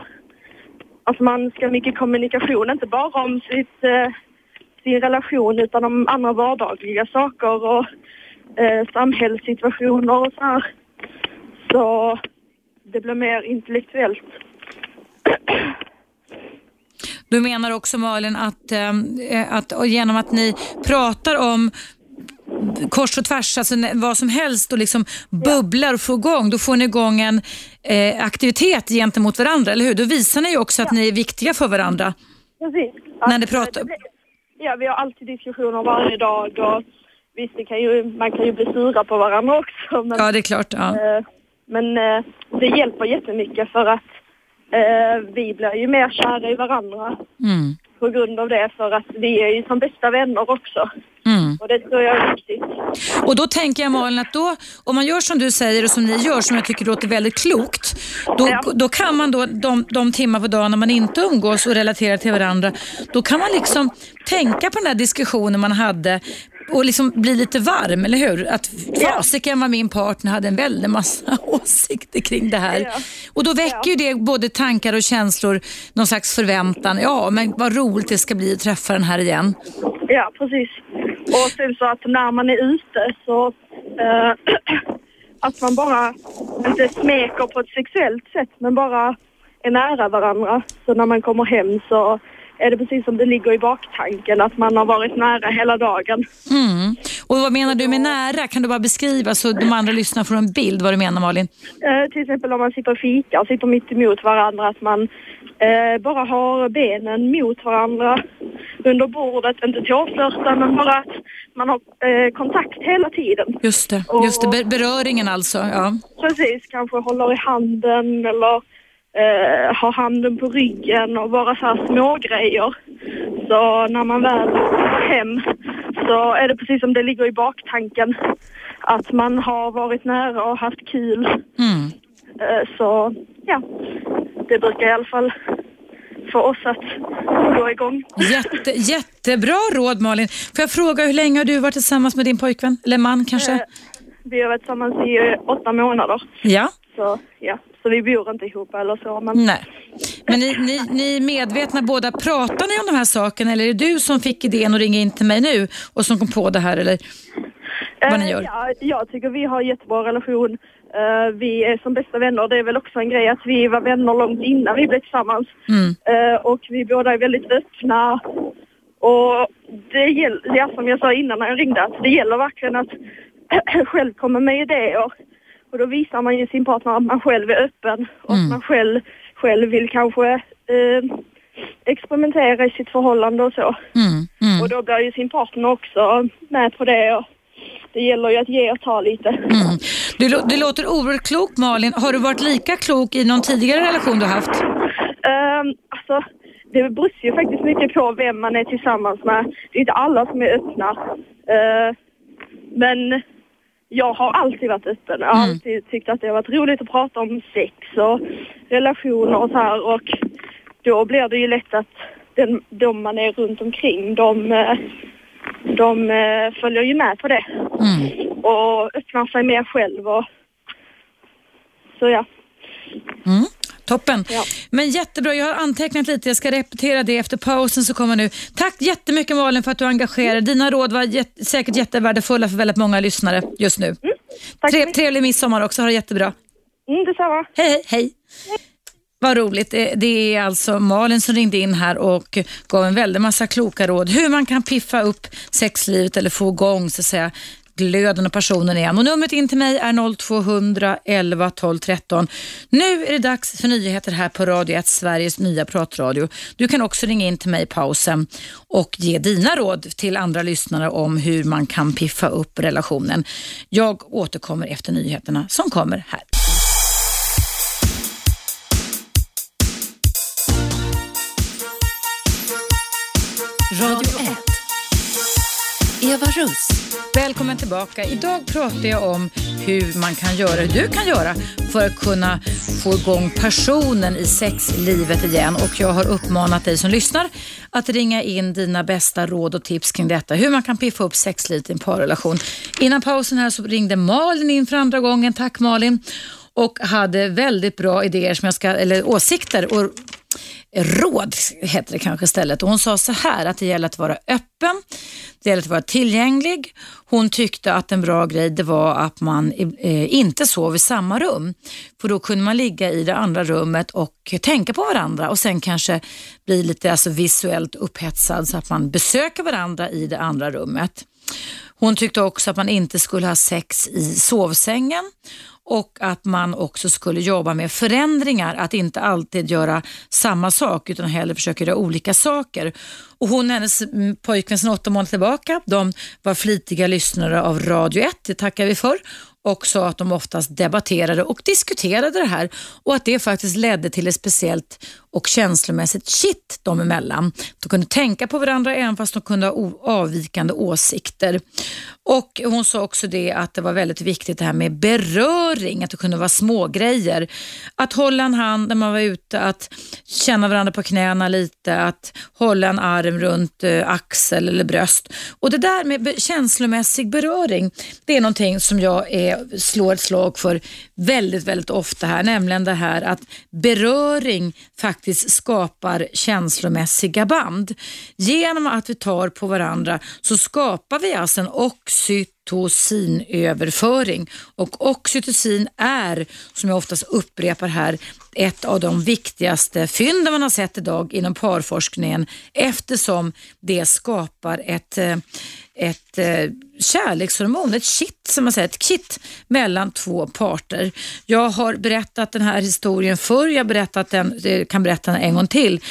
alltså man ska mycket kommunikation, inte bara om sitt, eh, sin relation utan om andra vardagliga saker och eh, samhällssituationer och så här. Så det blir mer intellektuellt. Du menar också Malin att, eh, att och genom att ni pratar om kors och tvärs, alltså vad som helst och liksom bubblar och får igång, då får ni igång en eh, aktivitet gentemot varandra, eller hur? Då visar ni också att ni är viktiga för varandra. Precis. När ni Att, pratar- eh, blir- Ja, vi har alltid diskussioner varje dag och visst, kan ju, man kan ju bli sura på varandra också. Men, Ja, det är klart. Ja. eh, men eh, det hjälper jättemycket för att eh, vi blir ju mer kära i varandra Mm. på grund av det. För att vi är ju som bästa vänner också. Mm. Och det tror jag är viktigt. Och då tänker jag Malin att då, om man gör som du säger och som ni gör, som jag tycker låter väldigt klokt, då, Ja. då kan man då de, de timmar på dagen när man inte umgås och relaterar till varandra, då kan man liksom tänka på den här diskussionen man hade och liksom bli lite varm, eller hur? Att fasiken vad min partner hade en väldig massa åsikter kring det här. Ja. Och då väcker ju det både tankar och känslor, någon slags förväntan. Ja, men vad roligt det ska bli att träffa den här igen. Ja, precis. Och sen så att när man är ute så eh, att man bara inte smeker på ett sexuellt sätt men bara är nära varandra. Så när man kommer hem så är det precis som det ligger i baktanken att man har varit nära hela dagen. Mm. Och vad menar du med nära? Kan du bara beskriva så de andra lyssnar får en bild vad du menar Malin? Eh, till exempel om man sitter och fikar sitter mitt emot varandra att man eh, bara har benen mot varandra under bordet, inte tåflörtar men bara att man har eh, kontakt hela tiden. Just det, just det. Ber- beröringen alltså. Ja. Precis, kanske håller i handen eller eh, har handen på ryggen och bara så här små grejer. Så när man väl kommer hem så är det precis som det ligger i baktanken att man har varit nära och haft kul. Mm. Eh, så ja, det brukar i alla fall få oss att gå igång. Jätte, jättebra råd Malin. Får jag fråga hur länge har du varit tillsammans med din pojkvän? Eller man kanske? Eh, vi har varit tillsammans i åtta månader. Ja. Så ja, så vi bor inte ihop eller så. Men Nej. Men ni, ni, ni är medvetna båda. Pratar ni om de här sakerna eller är det du som fick idén att ringa in till mig nu och som kom på det här? Eller? vad ni Eh, gör. Ja, jag tycker vi har jättebra relation. Eh, vi är som bästa vänner. Det är väl också en grej att vi var vänner långt innan vi blev tillsammans. Mm. Eh, och vi båda är väldigt öppna. Och det gäller, ja, som jag sa innan när jag ringde, att det gäller verkligen att själv komma med idéer. Och då visar man ju sin partner att man själv är öppen och Mm. att man själv, själv vill kanske eh, experimentera i sitt förhållande och så. Mm. Mm. Och då blir ju sin partner också med på det. Och det gäller ju att ge och ta lite. Mm. Du, du låter oerhört klok Malin. Har du varit lika klok i någon tidigare relation du haft? Um, alltså, det beror ju faktiskt mycket på vem man är tillsammans med. Det är inte alla som är öppna. Eh, men jag har alltid varit öppen. Jag har Mm. alltid tyckt att det har varit roligt att prata om sex och relationer och så här. Och då blir det ju lätt att den, de man är runt omkring, de, eh, de eh, följer ju med på det Mm. och öppnar sig mer själv och så ja. Mm. Toppen. Ja. Men jättebra, jag har antecknat lite. Jag ska repetera det efter pausen som kommer nu. Tack jättemycket Malin för att du engagerar dig. Dina råd var jät- säkert jättevärdefulla för väldigt många lyssnare just nu. Tack Tre- trevlig midsommar också, ha det jättebra. Mm, detsamma. Hej, hej, hej. Vad roligt. Det det är alltså Malin som ringde in här och gav en väldig massa kloka råd hur man kan piffa upp sexlivet eller få igång så att säga glöden och passionen igen. Och numret in till mig är 0200 11 12 13. Nu är det dags för nyheter här på Radio 1, Sveriges nya pratradio. Du kan också ringa in till mig i pausen och ge dina råd till andra lyssnare om hur man kan piffa upp relationen. Jag återkommer efter nyheterna som kommer här. Radio 1. Eva Russ. Välkommen tillbaka. Idag pratar jag om hur man kan göra, hur du kan göra för att kunna få igång passionen i sexlivet igen. Och jag har uppmanat dig som lyssnar att ringa in dina bästa råd och tips kring detta. Hur man kan piffa upp sexlivet i en parrelation. Innan pausen här så ringde Malin in för andra gången. Tack Malin. Och hade väldigt bra idéer som jag ska, eller åsikter och råd heter det kanske istället. Och hon sa så här att det gäller att vara öppen, det gäller att vara tillgänglig. Hon tyckte att en bra grej det var att man eh, inte sov i samma rum. För då kunde man ligga i det andra rummet och tänka på varandra och sen kanske bli lite alltså, visuellt upphetsad så att man besöker varandra i det andra rummet. Hon tyckte också att man inte skulle ha sex i sovsängen och att man också skulle jobba med förändringar, att inte alltid göra samma sak utan hellre försöka göra olika saker. Och hon och hennes pojkvän sedan åtta månader tillbaka, de var flitiga lyssnare av Radio 1, det tackar vi för och sa att de oftast debatterade och diskuterade det här och att det faktiskt ledde till ett speciellt och känslomässigt kitt dem emellan. De kunde tänka på varandra även fast de kunde ha avvikande åsikter. Och Hon sa också det att det var väldigt viktigt det här med beröring, att det kunde vara smågrejer. Att hålla en hand när man var ute, att känna varandra på knäna lite, att hålla en arm runt eh, axel eller bröst. Och Det där med känslomässig beröring, det är någonting som jag är, slår ett slag för väldigt, väldigt ofta här, nämligen det här att beröring faktiskt skapar känslomässiga band. Genom att vi tar på varandra så skapar vi alltså en oxytocinöverföring och oxytocin är, som jag oftast upprepar här, ett av de viktigaste fynden man har sett idag inom parforskningen eftersom det skapar ett eh, ett eh, kärlekshormon, ett kitt som man säger, ett kitt mellan två parter. Jag har berättat den här historien förr, jag berättat den, eh, kan berätta den en gång till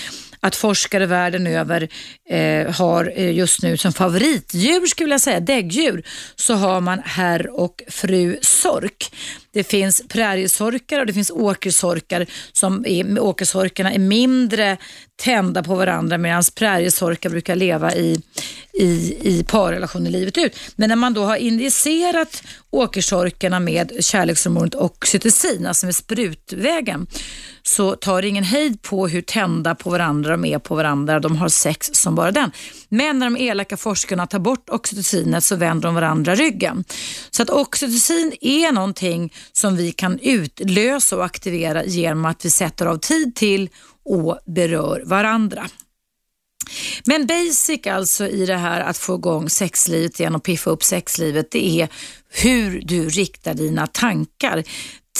att forskare världen över eh, har eh, just nu som favoritdjur, skulle jag säga, däggdjur, så har man herr och fru sork. Det finns präriesorkar och det finns åkersorkar. Som är, åkersorkarna är mindre tända på varandra medan präriesorkar brukar leva i, i, i parrelationer livet ut. Men när man då har injicerat åkersorkarna med kärlekshormonet oxytocin, alltså med sprutvägen, så tar det ingen hejd på hur tända på varandra de är på varandra. De har sex som bara den. Men när de elaka forskarna tar bort oxytocinet så vänder de varandra ryggen. Så att oxytocin är någonting som vi kan utlösa och aktivera genom att vi sätter av tid till och berör varandra. Men basic alltså i det här att få igång sexlivet igen och piffa upp sexlivet, det är hur du riktar dina tankar.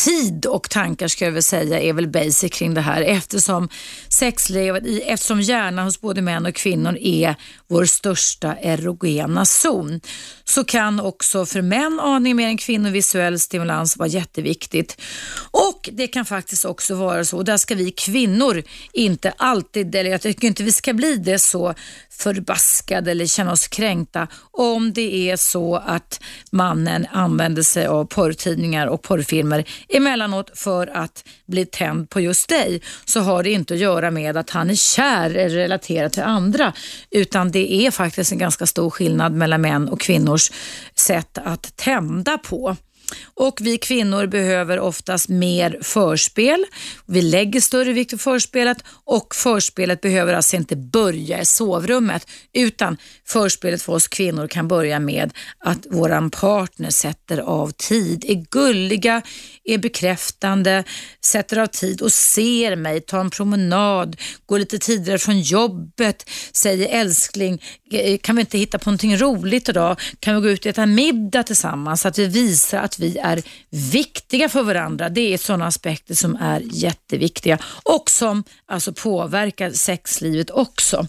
Tid och tankar ska jag väl säga är väl basic kring det här eftersom sexlivet, eftersom hjärnan hos både män och kvinnor är vår största erogena zon så kan också för män aning mer än kvinnor visuell stimulans vara jätteviktigt. Och det kan faktiskt också vara så, och där ska vi kvinnor inte alltid, eller jag tycker inte vi ska bli det så förbaskade eller känna oss kränkta om det är så att mannen använder sig av porrtidningar och porrfilmer emellanåt för att bli tänd på just dig så har det inte att göra med att han är kär eller relaterad till andra utan det är faktiskt en ganska stor skillnad mellan män och kvinnor kvinnors sätt att tända på. Och vi kvinnor behöver oftast mer förspel. Vi lägger större vikt vid förspelet och förspelet behöver alltså inte börja i sovrummet utan förspelet för oss kvinnor kan börja med att våran partner sätter av tid, är gulliga, är bekräftande, sätter av tid och ser mig, tar en promenad, går lite tidigare från jobbet, säger älskling, Eh, kan vi inte hitta på någonting roligt idag? Kan vi gå ut och äta middag tillsammans? Så att vi visar att vi är viktiga för varandra. Det är sådana aspekter som är jätteviktiga och som alltså påverkar sexlivet också.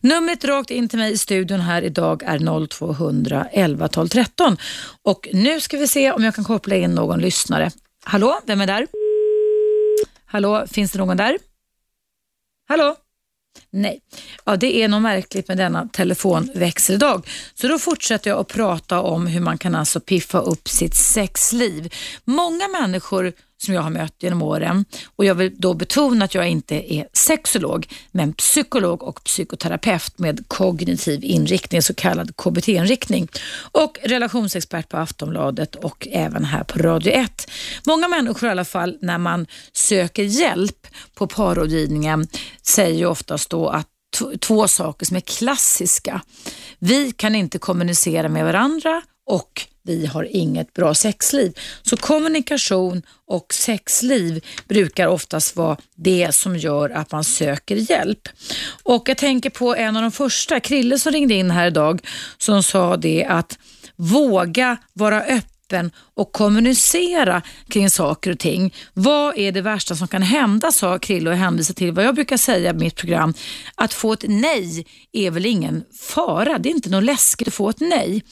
Numret rakt in till mig i studion här idag är 0200 11 12 13 och nu ska vi se om jag kan koppla in någon lyssnare. Hallå, vem är där? Hallå, finns det någon där? Hallå? Nej, ja, det är nog märkligt med denna telefonväxel idag. Så då fortsätter jag att prata om hur man kan alltså piffa upp sitt sexliv. Många människor som jag har mött genom åren och jag vill då betona att jag inte är sexolog men psykolog och psykoterapeut med kognitiv inriktning, så kallad KBT-inriktning och relationsexpert på Aftonbladet och även här på Radio 1. Många människor i alla fall när man söker hjälp på parrådgivningen säger ju oftast då att två saker som är klassiska. Vi kan inte kommunicera med varandra och vi har inget bra sexliv. Så kommunikation och sexliv brukar oftast vara det som gör att man söker hjälp. Och jag tänker på en av de första, Krille som ringde in här idag, som sa det att våga vara öppen öppen och kommunicera kring saker och ting. Vad är det värsta som kan hända, sa Krille och hänvisade till vad jag brukar säga i mitt program. Att få ett nej är väl ingen fara. Det är inte något läskigt att få ett nej.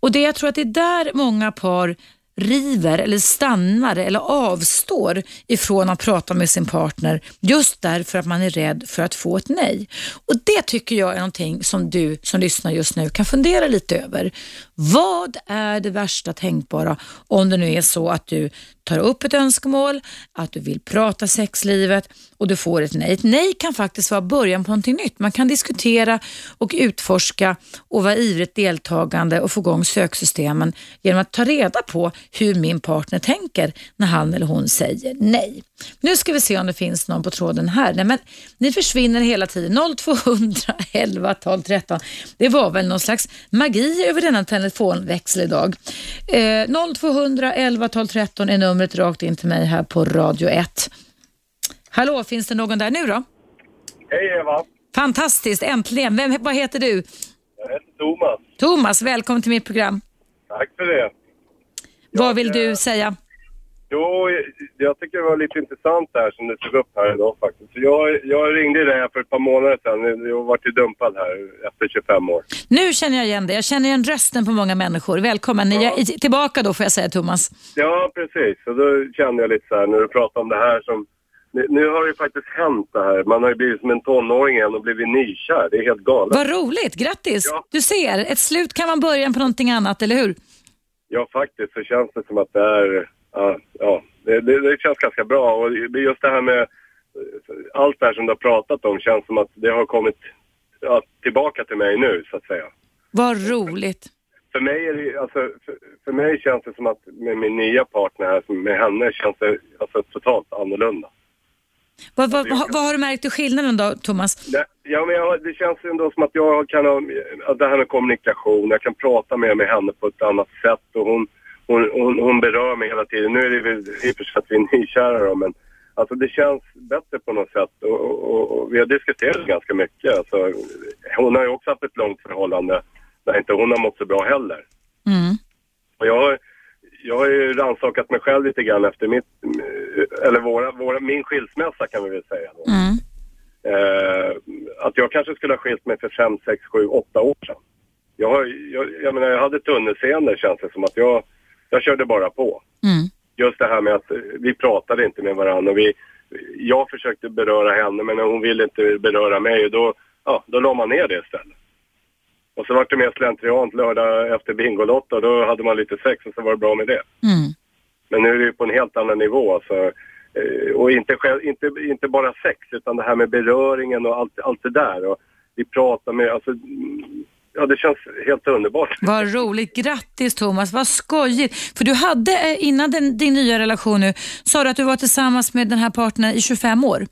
Och det Jag tror att det är där många par river eller stannar eller avstår ifrån att prata med sin partner just därför att man är rädd för att få ett nej. Och Det tycker jag är någonting som du som lyssnar just nu kan fundera lite över. Vad är det värsta tänkbara om det nu är så att du tar upp ett önskemål, att du vill prata sexlivet och du får ett nej. Ett nej kan faktiskt vara början på någonting nytt. Man kan diskutera och utforska och vara ivrigt deltagande och få igång söksystemen genom att ta reda på hur min partner tänker när han eller hon säger nej. Nu ska vi se om det finns någon på tråden här. Nej, men ni försvinner hela tiden. 0200 11 12 13. Det var väl någon slags magi över denna telefonväxel idag. Eh, 0200 11 12 13 är numret rakt in till mig här på Radio 1. Hallå, finns det någon där nu då? Hej Eva! Fantastiskt, äntligen. Vem, vad heter du? Jag heter Thomas. Thomas, välkommen till mitt program. Tack för det. Vad vill Jag, du eh, säga? Jo, jag tycker det var lite intressant det här som du tog upp här idag faktiskt. Jag, jag ringde dig för ett par månader sedan. Jag varit ju dumpad här efter 25 år. Nu känner jag igen dig. Jag känner igen rösten på många människor. Välkommen. Ni är tillbaka då får jag säga Thomas. Ja, precis. Och då kände jag lite så här när du pratade om det här som... Nu, nu har det ju faktiskt hänt det här. Man har ju blivit som en tonåring igen och blivit nykär. Det är helt galet. Vad roligt. Grattis. Ja. Du ser, ett slut kan vara början på någonting annat, eller hur? Ja, faktiskt så känns det som att det är... Ja, ja det, det, det känns ganska bra. Och det- just det här med eh, allt det här som du har pratat om känns som att det har kommit ja, tillbaka till mig nu, så att säga. Vad roligt. För mig, är det, alltså, för, för mig känns det som att med min nya partner här, med henne, känns det alltså, totalt annorlunda. Vad, vad, vad, vad har du märkt i skillnaden då, Thomas? Det, ja, men jag, det känns ändå som att jag kan ha, det här med kommunikation, jag kan prata mer med henne på ett annat sätt och hon, hon, hon, hon berör mig hela tiden. Nu är det väl i och för sig att vi är nykära då, men alltså det känns bättre på något sätt och, och, och vi har diskuterat ganska mycket. Alltså, hon har ju också haft ett långt förhållande där inte hon har mått så bra heller. Mm. Och jag har, jag har ju rannsakat mig själv lite grann efter mitt, eller våra, våra, min skilsmässa kan vi väl säga. Mm. Eh, att jag kanske skulle ha skilt mig för fem, sex, sju, åtta år sedan. Jag, har, jag, jag menar, jag hade tunnelseende känns det som att jag, jag körde bara på. Mm. Just det här med att eh, vi pratade inte med varandra och vi, jag försökte beröra henne men hon ville inte beröra mig och då, ja, då la man ner det istället. Och så var det mer slentriant lördag efter Bingolotto och då hade man lite sex och så var det bra med det. Mm. Men nu är det ju på en helt annan nivå. Alltså. Eh, Och inte, själv, inte, inte bara sex, utan det här med beröringen och allt, allt det där. Och vi pratar med, alltså, ja, det känns helt underbart. Vad roligt. Grattis Thomas, vad skojigt. För du hade eh, innan din, din nya relation nu, sa du att du var tillsammans med den här partnern i 25 år?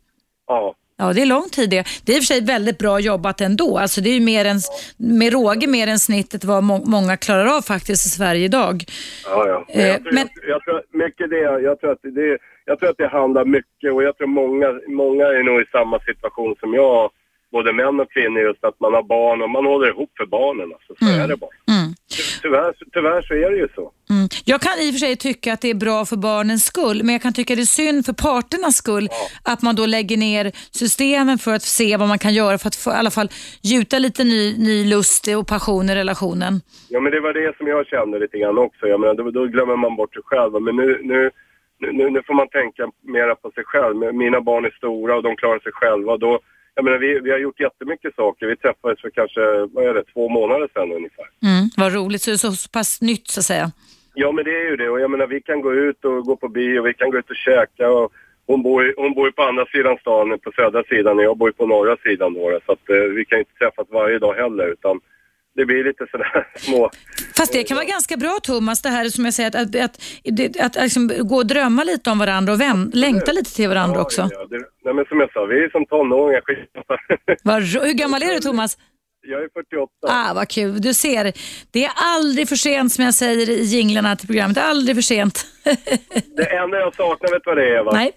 Ja, Ja, det är lång tid det. Det är i och för sig väldigt bra jobbat ändå. Alltså det är ju mer än, med råge mer än snittet vad må, många klarar av faktiskt i Sverige idag. ja, ja. Men Eh, jag, tror, men- jag, jag tror mycket det, jag tror att det, jag tror att det handlar mycket och jag tror många, många är nog i samma situation som jag. Både män och kvinnor just att man har barn och man håller ihop för barnen. Alltså, så är det bara. Mm. Ty- Tyvärr, tyvärr så är det ju så. Mm. Jag kan i och för sig tycka att det är bra för barnens skull, men jag kan tycka det är synd för parternas skull att man då lägger ner systemen för att se vad man kan göra för att få, i alla fall gjuta lite ny, ny lust och passion i relationen. Ja, men det var det som jag kände lite grann också. Jag menar, då, då glömmer man bort sig själv. Men nu, nu, nu, nu får man tänka mera på sig själv. Mina barn är stora och de klarar sig själva. Då, jag menar, vi, vi har gjort jättemycket saker. Vi träffades för kanske, vad är det, två månader sedan ungefär. Mm. Vad roligt, så det är så pass nytt så att säga. Ja, men det är ju det. Och jag menar, vi kan gå ut och gå på bio, vi kan gå ut och käka. Och hon, bor, ju- hon bor ju på andra sidan stan, på södra sidan, och jag bor ju på norra sidan då. Så att, eh, vi kan inte träffas varje dag heller, utan det blir lite sådär små... Fast det kan vara ganska bra Thomas, det här som jag säger, att, att, att, att, liksom gå och drömma lite om varandra och väm, längta lite till varandra också. Ja, ja, det, nej, men som jag sa, vi är som tonåringar. skit- Vad ro- Hur gammal är du Thomas? Jag är 48. Ah, vad kul. Du ser, det är aldrig för sent som jag säger i jinglarna till programmet. Det är aldrig för sent. Det enda jag saknar, vet du vad det är? Va? Nej.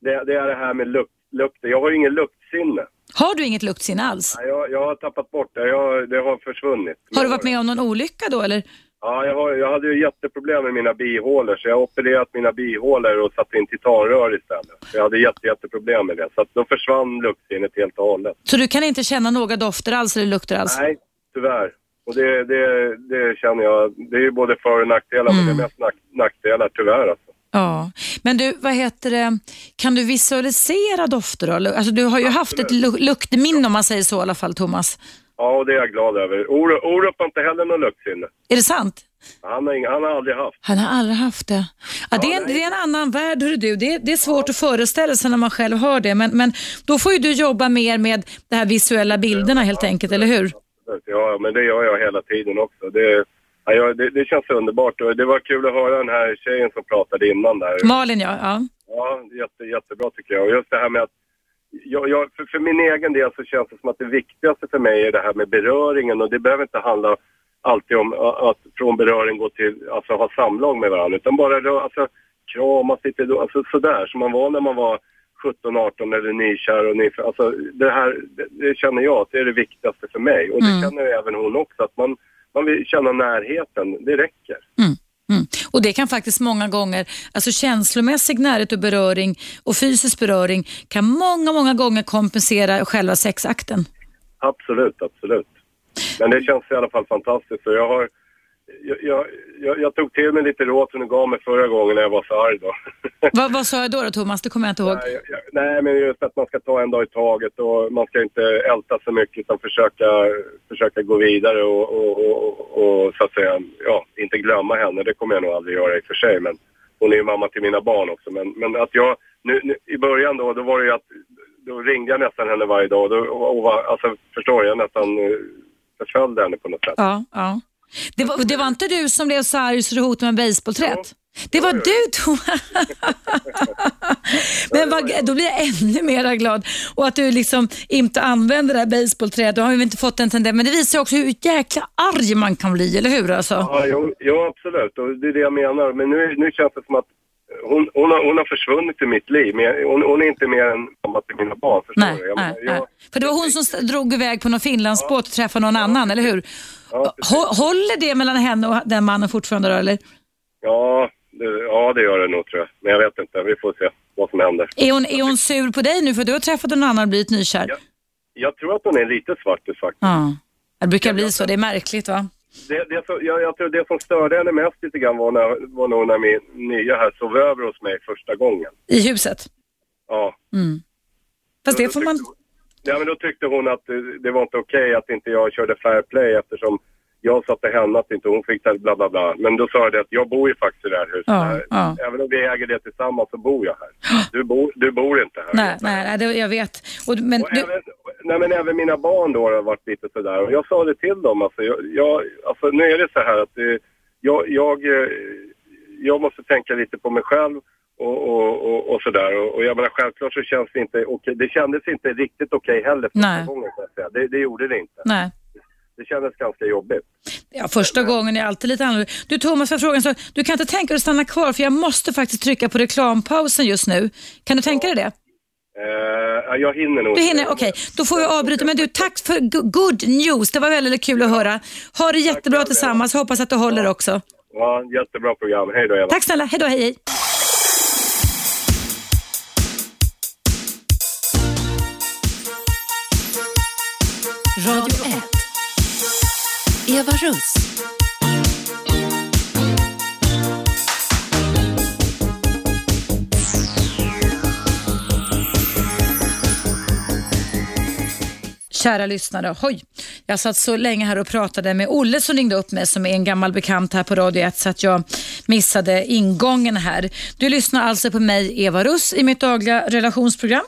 Det, det är det här med lukt, lukter. Jag har ju ingen luktsinne. Har du inget luktsinne alls? Nej, Jag, jag har tappat bort det. Jag, det har försvunnit. Har du varit med om någon olycka då eller? Ja, jag, har, jag hade ju jätteproblem med mina bihålor så jag har opererat mina bihålor och satt in titanrör istället. Jag hade jätte, jätteproblem med det. Så att då försvann luktsinnet helt och hållet. Så du kan inte känna några dofter alls eller lukter alls? Nej, tyvärr. Och det, det, det känner jag, det är ju både för och nackdelar, men det är mest nack, nackdelar tyvärr alltså. Ja. Men du, vad heter det, kan du visualisera dofter då? Alltså, du har ju haft ett lu- luktminne om man säger så i alla fall Thomas. Ja, och det är jag glad över. Orup Orup har inte heller någon luktsinne. Är det sant? Han har, han har aldrig haft. Han har aldrig haft det. Ja, det, är en, det är en annan värld, hörru du. Det är, det är svårt att föreställa sig när man själv hör det. Men, men då får ju du jobba mer med de här visuella bilderna helt enkelt, eller hur? Ja, men det gör jag hela tiden också. Det, ja, det, det känns underbart och det var kul att höra den här tjejen som pratade innan där. Malin, ja. ja. Ja, jätte, jättebra tycker jag. Och just det här med att jag, jag, för, för min egen del så känns det som att det viktigaste för mig är det här med beröringen och det behöver inte handla alltid om att från beröring gå till, alltså ha samlag med varandra utan bara alltså, kramas lite då, alltså sådär som man var när man var 17, 18 eller nykär och nyför. Alltså det här, det, det känner jag att det är det viktigaste för mig och det Mm. känner även hon också att man, man vill känna närheten, det räcker. Mm. Och det kan faktiskt många gånger, alltså känslomässig närhet och beröring och fysisk beröring kan många, många gånger kompensera själva sexakten. Absolut, absolut. Men det känns i alla fall fantastiskt. Och jag, har, jag, jag, jag, tog till mig lite råd som du gav mig förra gången när jag var så arg då. vad, vad sa jag då, då Thomas? Det kommer jag inte ihåg. Nej, jag, nej, men just att man ska ta en dag i taget och man ska inte älta så mycket utan försöka, försöka gå vidare och, och, och, och så att säga, ja, inte glömma henne. Det kommer jag nog aldrig göra i och för sig. Men hon är ju mamma till mina barn också. Men, men att jag, nu, nu, i början då, då var det ju att då ringde jag nästan henne varje dag. Då, och, och, alltså, förstår jag nästan eh, förföljde henne på något sätt. Ja, ja. Det, var, det var inte du som blev så arg så du hotade med basebollträtt? Det var du Thomas. Men vad, då blir jag ännu mer glad. Och att du liksom inte använder det här basebollträdet. Då har vi inte fått en tendens. Men det visar också hur jäkla arg man kan bli, eller hur? Alltså? Ja, jo, jo, absolut. Och det är det jag menar. Men nu, nu känns det som att hon, hon, har, hon har försvunnit i mitt liv. Men hon, hon är inte mer än mamma till mina barn. Förstår Nej? Jag, nej, menar, nej. För det var hon som drog iväg på någon Finlandsbåt och träffade någon annan, eller hur? Ja, Håller det mellan henne och den mannen fortfarande då, eller? Ja, det, ja, det gör det nog tror jag. Men jag vet inte. Vi får se vad som händer. Är hon, är hon sur på dig nu för du har träffat en annan och blivit nykär? Ja. Jag tror att hon är lite svartis faktiskt. Ja. Det brukar bli så, det är märkligt va? Det, det, så, jag, jag tror det som störde henne mest lite grann var, när, var nog när min nya här sov över hos mig första gången. I huset? Ja. Mm. Fast det får man... Ja, men då tyckte hon att det, var inte okej att inte jag körde fair play eftersom jag satte henne att inte hon fick det, bla bla bla. Men då sa jag det att jag bor ju faktiskt i det här huset. Ja, ja. Även om vi äger det tillsammans så bor jag här. Du bor, du bor inte här. Nej, nej, nej det, jag vet. Och, men Och du, även, nej, men även mina barn då har varit lite sådär. Och jag sa det till dem. Alltså, jag, jag, alltså nu är det så här att det, jag, jag, eh, jag måste tänka lite på mig själv och, och, och, och sådär. Och, och jag menar självklart så känns det inte okej. Det kändes inte riktigt okej heller första Nej. gången. Så att säga. Det, det gjorde det inte. Nej. Det kändes ganska jobbigt. Ja, första gången är alltid lite annorlunda. Du Thomas, jag frågar en sak. Du kan inte tänka dig att stanna kvar för jag måste faktiskt trycka på reklampausen just nu. Kan du tänka dig det? Ja, jag hinner nog Du hinner, okej. Då får vi avbryta. Men du, tack för go- good news. Det var väldigt kul att höra. Ha det jättebra Eva. tillsammans. Hoppas att du håller också. Ja, jättebra program. Hej då Eva. Tack snälla. Hej då, hej hej. Radio 1. Eva Russ. Kära lyssnare, hoj. Jag satt så länge här och pratade med Olle som ringde upp mig som är en gammal bekant här på Radio 1 så att jag missade ingången här. Du lyssnar alltså på mig, Eva Russ, i mitt dagliga relationsprogram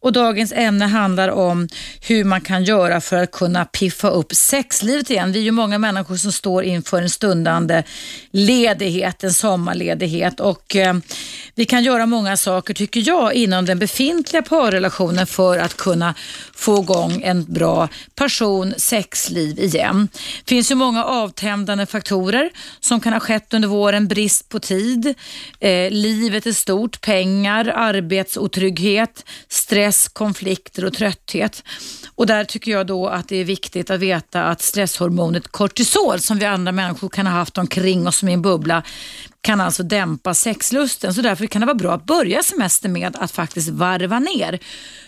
och dagens ämne handlar om hur man kan göra för att kunna piffa upp sexlivet igen. Vi är ju många människor som står inför en stundande ledighet, en sommarledighet och eh, vi kan göra många saker tycker jag inom den befintliga parrelationen för att kunna få igång en bra passion, sexliv igen. Det finns ju många avtändande faktorer som kan ha skett under våren. Brist på tid, eh, livet är stort, pengar, arbetsotrygghet, stress, konflikter och trötthet. Och där tycker jag då att det är viktigt att veta att stresshormonet kortisol som vi andra människor kan ha haft omkring oss som i en bubbla kan alltså dämpa sexlusten. Så därför kan det vara bra att börja semestern med att faktiskt varva ner.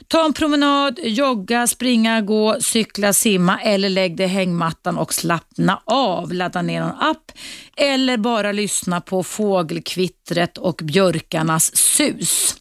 Ta en promenad, jogga, springa, gå, cykla, simma eller lägg dig i hängmattan och slappna av. Ladda ner någon app eller bara lyssna på fågelkvittret och björkarnas sus.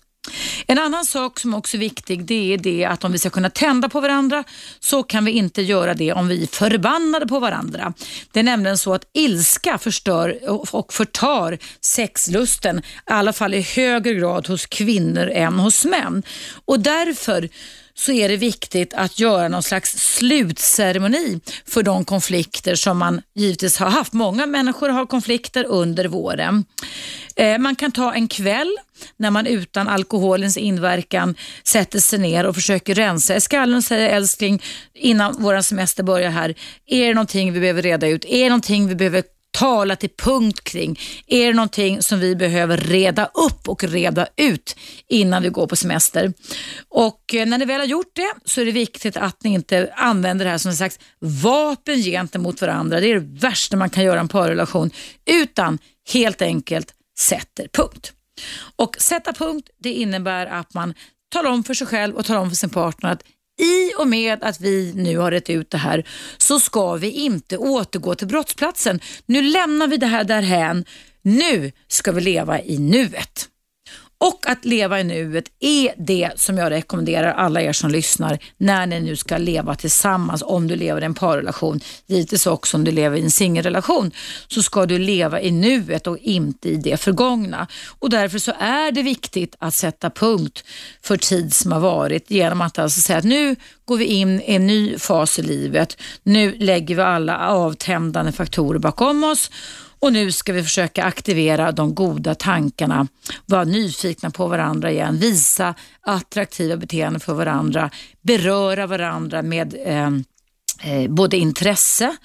En annan sak som också är viktig det är det att om vi ska kunna tända på varandra så kan vi inte göra det om vi är förbannade på varandra. Det är nämligen så att ilska förstör och förtar sexlusten, i alla fall i högre grad hos kvinnor än hos män. Och därför så är det viktigt att göra någon slags slutceremoni för de konflikter som man givetvis har haft. Många människor har konflikter under våren. Eh, man kan ta en kväll när man utan alkoholens inverkan sätter sig ner och försöker rensa i skallen och säger älskling innan vår semester börjar här, är det någonting vi behöver reda ut? Är det någonting vi behöver tala till punkt kring? Är det någonting som vi behöver reda upp och reda ut innan vi går på semester? Och eh, när ni väl har gjort det så är det viktigt att ni inte använder det här som en slags vapen gentemot varandra. Det är det värsta man kan göra i en parrelation. Utan helt enkelt sätter punkt. Och sätta punkt det innebär att man talar om för sig själv och talar om för sin partner att i och med att vi nu har rätt ut det här så ska vi inte återgå till brottsplatsen. Nu lämnar vi det här därhän. Nu ska vi leva i nuet. Och att leva i nuet är det som jag rekommenderar alla er som lyssnar när ni nu ska leva tillsammans. Om du lever i en parrelation, givetvis också om du lever i en singelrelation, så ska du leva i nuet och inte i det förgångna. Och därför så är det viktigt att sätta punkt för tid som har varit genom att alltså säga att nu går vi in i en ny fas i livet. Nu lägger vi alla avtändande faktorer bakom oss och nu ska vi försöka aktivera de goda tankarna, vara nyfikna på varandra igen, visa attraktiva beteenden för varandra, beröra varandra med eh, eh, både intresse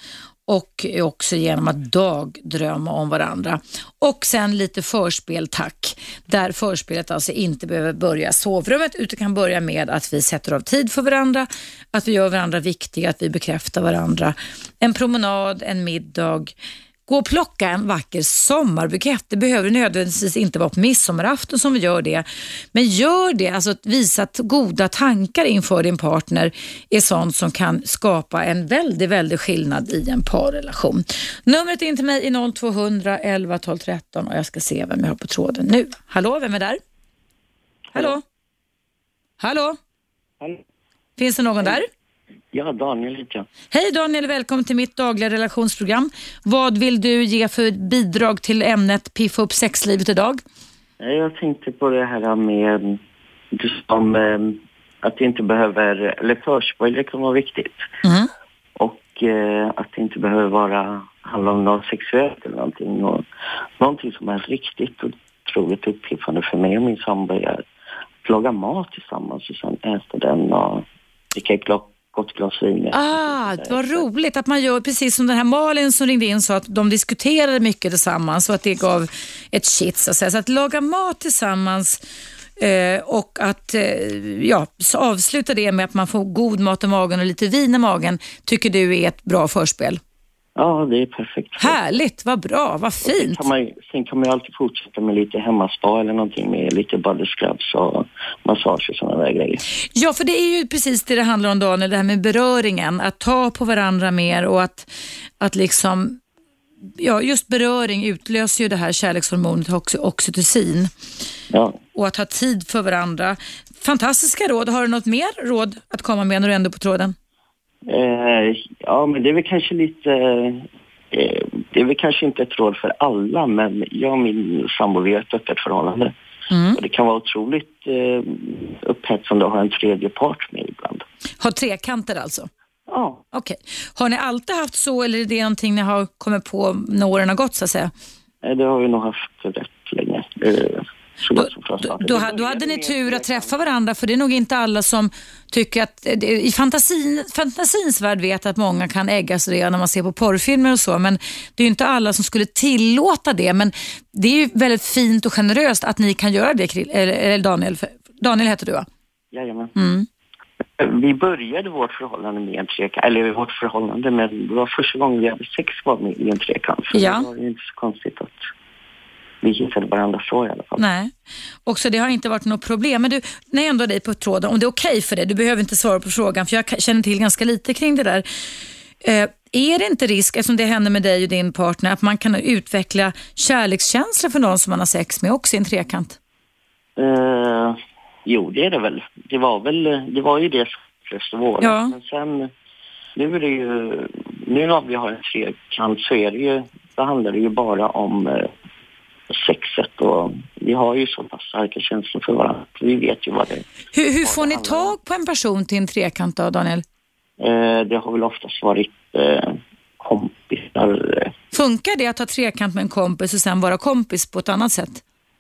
och också genom att dagdrömma om varandra. Och sen lite förspel tack, där förspelet alltså inte behöver börja i sovrummet utan kan börja med att vi sätter av tid för varandra, att vi gör varandra viktiga, att vi bekräftar varandra. En promenad, en middag, Gå och plocka en vacker sommarbukett. Det behöver nödvändigtvis inte vara på midsommarafton som vi gör det. Men gör det, alltså att visa att goda tankar inför din partner är sånt som kan skapa en väldigt, väldigt skillnad i en parrelation. Numret in till mig är 0200 11 12 13 och jag ska se vem jag har på tråden nu. Hallå, vem är där? Hallå? Hallå? Hallå? Finns det någon där? Ja, Daniel heter jag. Hej Daniel, välkommen till mitt dagliga relationsprogram. Vad vill du ge för bidrag till ämnet Piffa upp sexlivet idag? Jag tänkte på det här med, som, eh, att det inte behöver, eller förspel kan vara viktigt. Mm. Och eh, att det inte behöver vara, handla om något sexuellt eller någonting. Och, någonting som är riktigt otroligt uppiffande för mig och min sambo är att laga mat tillsammans och sen äta den och dricka ett gla- gott glas vin. Ah, vad roligt att man gör precis som den här Malin som ringde in sa att de diskuterade mycket tillsammans och att det gav ett shit så att säga. Så att laga mat tillsammans eh, och att eh, ja, avsluta det med att man får god mat i magen och lite vin i magen tycker du är ett bra förspel. Ja, det är perfekt. Härligt, vad bra, vad Sen fint. kan, man, sen kan man ju alltid fortsätta med lite hemmaspa eller någonting med lite body scrubs och massage och sådana där grejer. Ja, för det är ju precis det det handlar om Daniel, det här med beröringen, att ta på varandra mer och att, att liksom, ja just beröring utlöser ju det här kärlekshormonet oxy- oxytocin Ja. och att ha tid för varandra. Fantastiska råd. Har du något mer råd att komma med när du ändå är på tråden? Eh, ja, men det är väl kanske lite... Eh, det är väl kanske inte ett råd för alla, men jag och min sambo, vi har ett öppet förhållande. Mm. Och det kan vara otroligt eh, upphetsande att ha en tredje part med ibland. Har trekanter alltså? Ja. Okej. Har ni alltid haft så eller är det någonting ni har kommit på när åren har gått så att säga? Eh, Det har vi nog haft rätt länge. Då, då, Det då hade ni tur att träffa varandra för det är nog inte alla som tycker att, det- i fantasin, fantasins värld vet att många kan äggas redan när man ser på porrfilmer och så men det är ju inte alla som skulle tillåta det men det är ju väldigt fint och generöst att ni kan göra det eller, Daniel, Daniel heter du va? Jajamän. Mm. Vi började vårt förhållande med en trekant, eller vårt förhållande, men det var första gången vi hade sex var med i en trekant. Så Ja. det var ju inte så konstigt att vi hittade varandra så i alla fall. Nej, och så det har inte varit något problem. Men du, när jag ändå har dig på tråden, om det är okej för dig, du behöver inte svara på frågan för jag känner till ganska lite kring det där. Eh, är det inte risk, eftersom det händer med dig och din partner, att man kan utveckla kärlekskänslor för någon som man har sex med också i en trekant? Eh, jo, det är det väl. Det var väl, det var ju det som flest av åren. Ja. Men sen, nu är det ju, nu när vi har en trekant så är det ju, då handlar det ju bara om eh, sexet och vi har ju så pass starka känslor för varandra. Vi vet ju vad det är. Hur, hur får ni tag på en person till en trekant då, Daniel? Eh, det har väl oftast varit eh, kompisar. Eh, Funkar det att ha trekant med en kompis och sen vara kompis på ett annat sätt?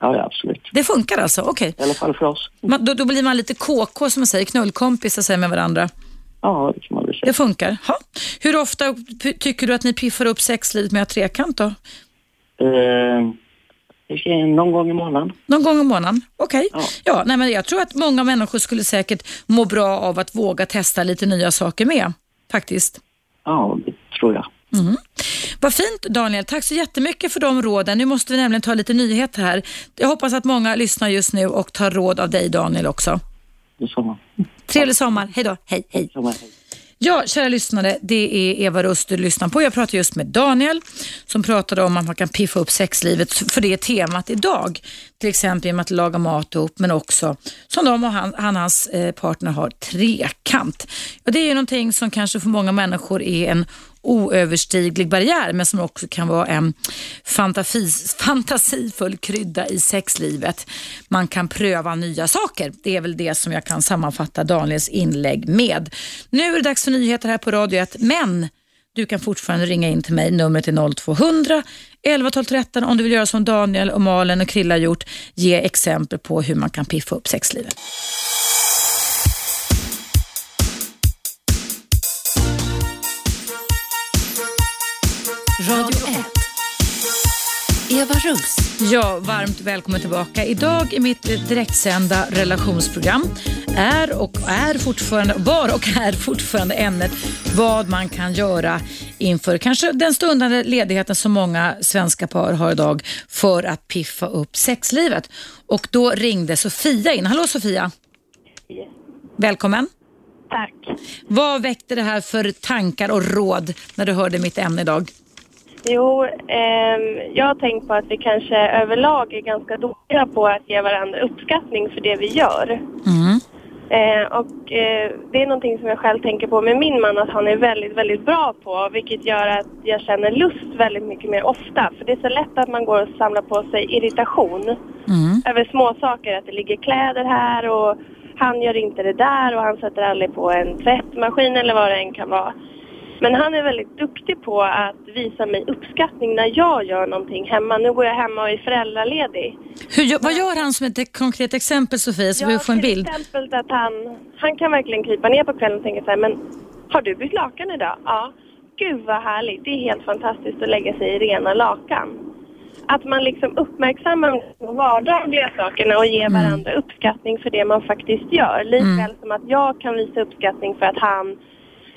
ja, ja, absolut. Det funkar alltså, okej. I alla fall för oss. Man- Då, då blir man lite KK som man säger, knullkompisar säger med varandra. Ja, det kan man väl säga. Det funkar. Ha. Hur ofta tycker du att ni piffar upp sexlivet med att trekant då? Eh, någon gång i månaden. Någon gång i månaden? Okej. Ja. Ja, nej, men jag tror att många människor skulle säkert må bra av att våga testa lite nya saker med. Faktiskt. Ja, det tror jag. Vad fint Daniel, tack så jättemycket för de råden. Nu måste vi nämligen ta lite nyheter här. Jag hoppas att många lyssnar just nu och tar råd av dig Daniel också. Detsamma. Trevlig sommar, hej då, hej hej. Detsamma. Hej. Ja, kära lyssnare, det är Eva Rust du lyssnar på. Jag pratade just med Daniel som pratade om att man kan piffa upp sexlivet för det är temat idag. Till exempel genom att laga mat ihop men också som de och han, han och hans eh, partner har trekant. Och det är ju någonting som kanske för många människor är en oöverstiglig barriär men som också kan vara en fantasis, fantasifull krydda i sexlivet. Man kan pröva nya saker. Det är väl det som jag kan sammanfatta Daniels inlägg med. Nu är det dags för nyheter här på Radio 1 men du kan fortfarande ringa in till mig. Numret är 0200 11 12 13 om du vill göra som Daniel och Malen och Krilla gjort. Ge exempel på hur man kan piffa upp sexlivet. Radio 1. Eva Russ. Ja, varmt välkommen tillbaka. Idag i mitt eh, direktsända relationsprogram är och är fortfarande, var och är fortfarande ämnet vad man kan göra inför kanske den stundande ledigheten som många svenska par har idag för att piffa upp sexlivet. Och då ringde Sofia in. Hallå Sofia! Välkommen! Tack. Vad väckte det här för tankar och råd när du hörde mitt ämne idag? Jo, ehm, jag har tänkt på att vi kanske överlag är ganska dåliga på att ge varandra uppskattning för det vi gör. Mm. Eh, och eh, det är någonting som jag själv tänker på med min man att han är väldigt, väldigt bra på. Vilket gör att jag känner lust väldigt mycket mer ofta. För det är så lätt att man går och samlar på sig irritation Mm. över små saker. Att det ligger kläder här och han gör inte det där och han sätter aldrig på en tvättmaskin eller vad det än kan vara. Men han är väldigt duktig på att visa mig uppskattning när jag gör någonting hemma. Nu går jag hemma och är föräldraledig. Hur, vad gör han som ett konkret exempel Sofia, så vi får en bild? till exempel att han, han kan verkligen krypa ner på kvällen och tänka så här, men har du bytt lakan idag? Ja. Gud vad härligt, det är helt fantastiskt att lägga sig i rena lakan. Att man liksom uppmärksammar de vardagliga sakerna och ger varandra uppskattning för det man faktiskt gör. Likväl som att jag kan visa uppskattning för att han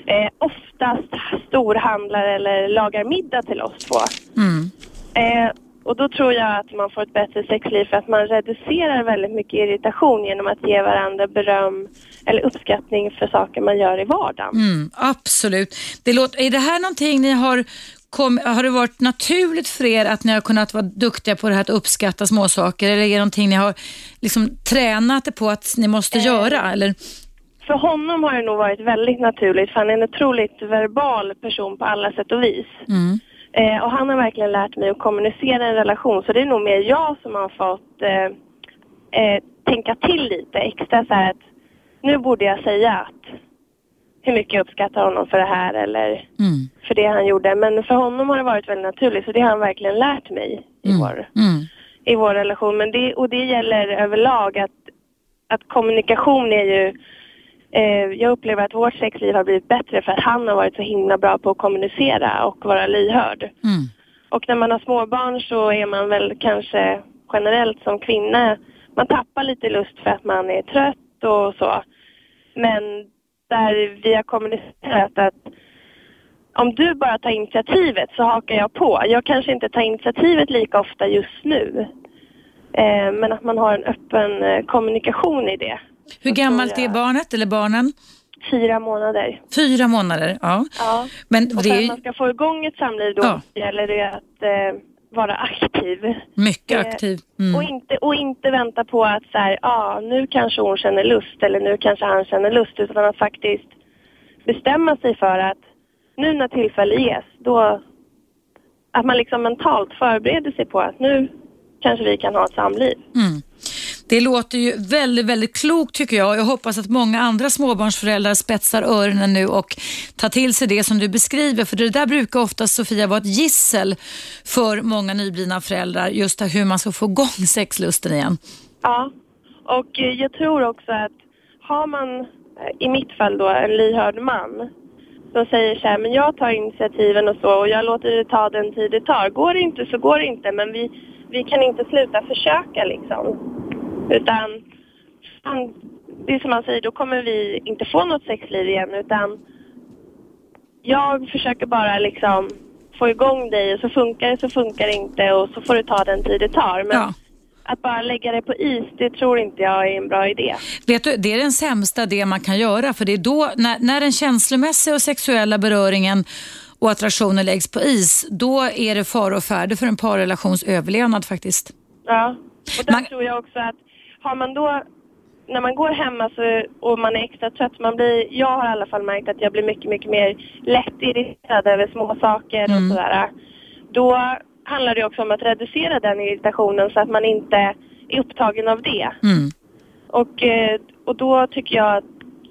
eh, oftast storhandlar eller lagar middag till oss två. Mm. Eh, och då tror jag att man får ett bättre sexliv för att man reducerar väldigt mycket irritation genom att ge varandra beröm eller uppskattning för saker man gör i vardagen. Mm, absolut. Det låter, är det här någonting ni har kom, har det varit naturligt för er att ni har kunnat vara duktiga på det här att uppskatta småsaker eller är det någonting ni har liksom tränat er på att ni måste göra? Eller? För honom har det nog varit väldigt naturligt för han är en otroligt verbal person på alla sätt och vis. Mm. Eh, och han har verkligen lärt mig att kommunicera en relation så det är nog mer jag som har fått eh, eh, tänka till lite extra så här att nu borde jag säga att hur mycket jag uppskattar honom för det här eller Mm. för det han gjorde. Men för honom har det varit väldigt naturligt så det har han verkligen lärt mig i, vår, Mm. i vår relation. Men det, och det gäller överlag att, att kommunikation är ju jag upplever att vårt sexliv har blivit bättre för att han har varit så himla bra på att kommunicera och vara lyhörd. Mm. Och när man har småbarn så är man väl kanske generellt som kvinna, man tappar lite lust för att man är trött och så. Men där vi har kommunicerat att om du bara tar initiativet så hakar jag på. Jag kanske inte tar initiativet lika ofta just nu. Eh, men att man har en öppen eh, kommunikation i det. Hur gammalt är barnet eller barnen? Fyra månader. Fyra månader, ja. Ja. Men Och för att man ska få igång ett samliv då Ja. gäller det att eh, vara aktiv. mycket Eh, aktiv. Och, Mm. inte, och inte vänta på att så här, ah, nu kanske hon känner lust eller nu kanske han känner lust. Utan att faktiskt bestämma sig för att nu när tillfälle ges, då att man liksom mentalt förbereder sig på att nu kanske vi kan ha ett samliv. Mm. Det låter ju väldigt, väldigt klokt tycker jag. Jag hoppas att många andra småbarnsföräldrar spetsar öronen nu och tar till sig det som du beskriver. För det där brukar ofta, Sofia, vara ett gissel för många nyblivna föräldrar. Just hur man ska få igång sexlusten igen. Ja, och jag tror också att har man, eh, i mitt fall då, en lyhörd man som säger så här, men jag tar initiativen och så och jag låter det ta den tid det tar. Går det inte så går det inte, men vi, vi kan inte sluta försöka liksom. Utan, det är som han säger, då kommer vi inte få något sexliv igen utan jag försöker bara liksom få igång dig och så funkar det så funkar det inte och så får du ta den tid det tar. Men Ja. att bara lägga det på is, det tror inte jag är en bra idé. Vet du, det är den sämsta det man kan göra för det är då, när, när den känslomässiga och sexuella beröringen och attraktionen läggs på is, då är det fara och färde för en parrelations överlevnad faktiskt. Ja, och där Man- tror jag också att har man då, när man går hemma så, och man är extra trött, man blir, jag har i alla fall märkt att jag blir mycket, mycket mer lätt irriterad över små saker och sådär. Då handlar det också om att reducera den irritationen så att man inte är upptagen av det. Mm. Och, eh, och då tycker jag att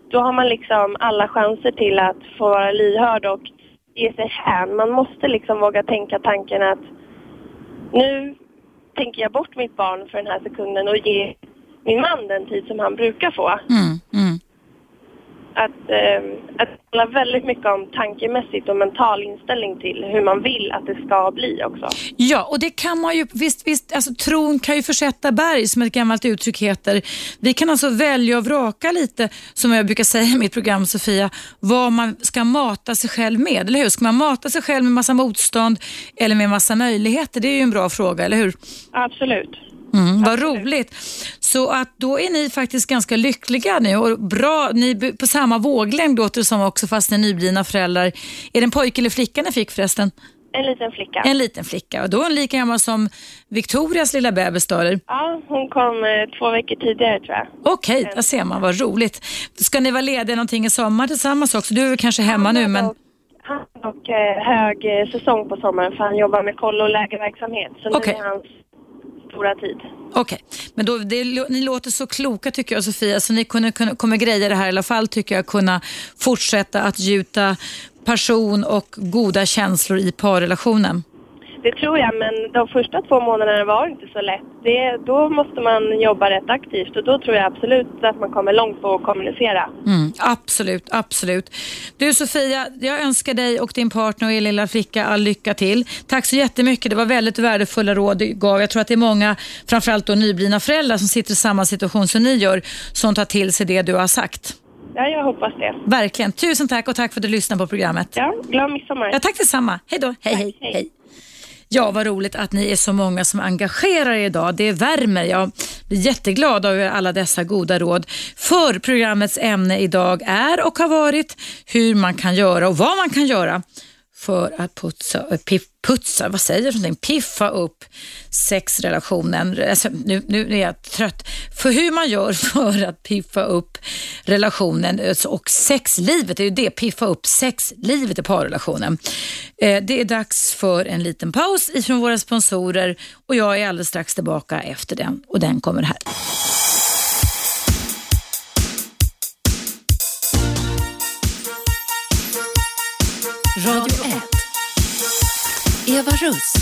då har man liksom alla chanser till att få vara lyhörd och ge sig hän. Man måste liksom våga tänka tanken att nu tänker jag bort mitt barn för den här sekunden och ge min man den tid som han brukar få. Mm. Mm. Att, eh, att det handlar väldigt mycket om tankemässigt och mental inställning till hur man vill att det ska bli också. Ja, och det kan man ju, visst, visst alltså, tron kan ju försätta berg som ett gammalt uttryck heter. Vi kan alltså välja och vraka lite, som jag brukar säga i mitt program Sofia, vad man ska mata sig själv med, eller hur? Ska man mata sig själv med massa motstånd eller med massa möjligheter? Det är ju en bra fråga, eller hur? Absolut. Mm, vad roligt. Så att då är ni faktiskt ganska lyckliga nu och bra, ni är på samma våglängd låter det som också fast ni är nyblivna föräldrar. Är det en pojke eller flicka ni fick förresten? En liten flicka. En liten flicka och då är hon lika gammal som Victorias lilla bebis då eller? Ja, hon kom eh, två veckor tidigare tror jag. Okej, där ser man, vad roligt. Ska ni vara lediga någonting i sommar tillsammans också? Du är kanske hemma nu men... Han har dock eh, hög eh, säsong på sommaren för han jobbar med koll och lägerverksamhet. Så Okej. nu är hans förlora tid. Okej, men då, det, ni låter så kloka tycker jag Sofia, så ni kunde, kunde, kommer greja det här i alla fall tycker jag, kunna fortsätta att gjuta passion och goda känslor i parrelationen. Det tror jag, men de första två månaderna var inte så lätt. Det, då måste man jobba rätt aktivt och då tror jag absolut att man kommer långt på att kommunicera. Mm, absolut, absolut. Du Sofia, jag önskar dig och din partner och er lilla flicka all lycka till. Tack så jättemycket. Det var väldigt värdefulla råd du gav. Jag tror att det är många, framförallt då nyblivna föräldrar som sitter i samma situation som ni gör, som tar till sig det du har sagt. Ja, jag hoppas det. Verkligen. Tusen tack och tack för att du lyssnade på programmet. Ja, glad midsommar. Ja, tack detsamma. Hej då. Hej, hej, hej. hej. Ja, vad roligt att ni är så många som engagerar er idag. Det värmer. Jag blir jätteglad över alla dessa goda råd. För programmets ämne idag är och har varit hur man kan göra och vad man kan göra för att putsa, eh, piff, putsa vad säger jag för någonting? Piffa upp sexrelationen. Alltså, nu, nu är jag trött. För hur man gör för att piffa upp relationen eh, och sexlivet, det är ju det, piffa upp sexlivet i parrelationen. Eh, det är dags för en liten paus ifrån våra sponsorer och jag är alldeles strax tillbaka efter den och den kommer här. Radio Eva Russ.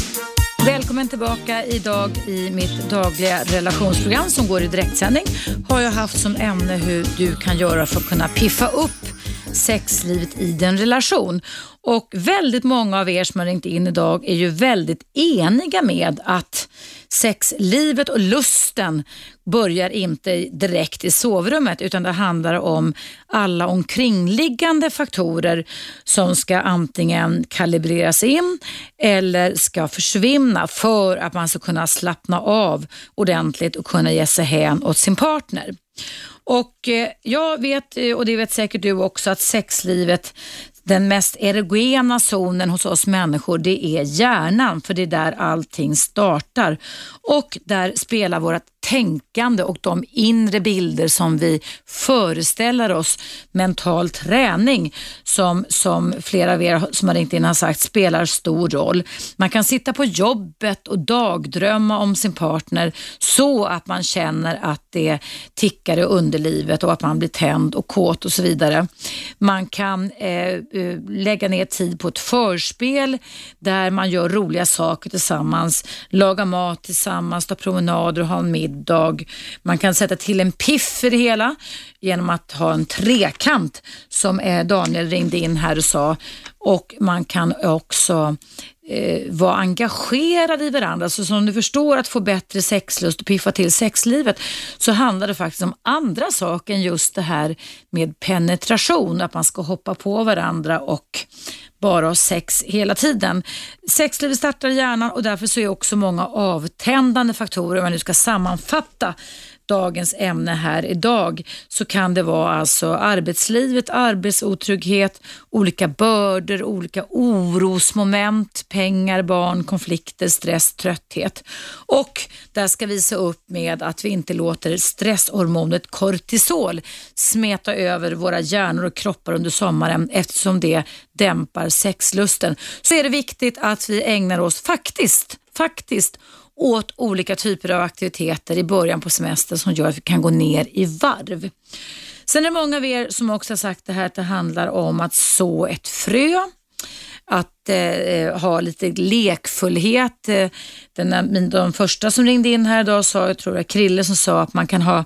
Välkommen tillbaka idag i mitt dagliga relationsprogram som går i direktsändning. Har jag haft som ämne hur du kan göra för att kunna piffa upp sexlivet i den relation. Och väldigt många av er som har ringt in idag är ju väldigt eniga med att sexlivet och lusten börjar inte direkt i sovrummet utan det handlar om alla omkringliggande faktorer som ska antingen kalibreras in eller ska försvinna för att man ska kunna slappna av ordentligt och kunna ge sig hän åt sin partner. Och eh, jag vet, eh, och det vet säkert du också, att sexlivet den mest erogena zonen hos oss människor det är hjärnan för det är där allting startar. Och där spelar vårt tänkande och de inre bilder som vi föreställer oss mental träning som, som flera av er som har ringt in har sagt spelar stor roll. Man kan sitta på jobbet och dagdrömma om sin partner så att man känner att det tickar i underlivet och att man blir tänd och kåt och så vidare. Man kan eh, eh lägga ner tid på ett förspel där man gör roliga saker tillsammans, laga mat tillsammans, ta promenader och ha en middag. Man kan sätta till en piff för det hela genom att ha en trekant som eh, Daniel ringde in här och sa. Och man kan också eh, vara engagerad i varandra. Så som du förstår att få bättre sexlust och piffa till sexlivet så handlar det faktiskt om andra saker än just det här med penetration, att man ska hoppa på varandra och bara ha sex hela tiden. Sexlivet startar i hjärnan och därför så är också många avtändande faktorer, om man nu ska sammanfatta dagens ämne här idag så kan det vara alltså arbetslivet, arbetsotrygghet, olika bördor, olika orosmoment, pengar, barn, konflikter, stress, trötthet. Och där ska vi se upp med att vi inte låter stresshormonet kortisol smeta över våra hjärnor och kroppar under sommaren eftersom det dämpar sexlusten. Så är det viktigt att vi ägnar oss faktiskt, faktiskt åt olika typer av aktiviteter i början på semestern som gör att vi kan gå ner i varv. Sen är det många av er som också har sagt det här att det handlar om att så ett frö att eh, ha lite lekfullhet. Eh, den, de första som ringde in här idag sa, jag tror det var Krille som sa att man kan ha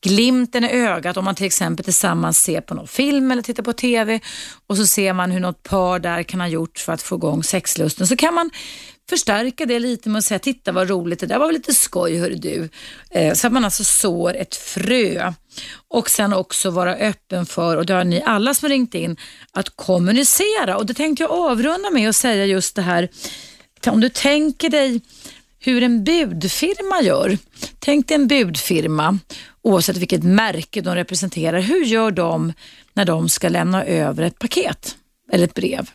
glimten i ögat om man till exempel tillsammans ser på någon film eller tittar på TV och så ser man hur något par där kan ha gjort för att få igång sexlusten. Så kan man förstärka det lite med att säga, titta vad roligt, det där var väl lite skoj hör du. Eh, så att man alltså sår ett frö och sen också vara öppen för, och det har ni alla som har ringt in, att kommunicera. Och det tänkte jag avrunda med att säga just det här, om du tänker dig hur en budfirma gör. Tänk dig en budfirma, oavsett vilket märke de representerar. Hur gör de när de ska lämna över ett paket eller ett brev?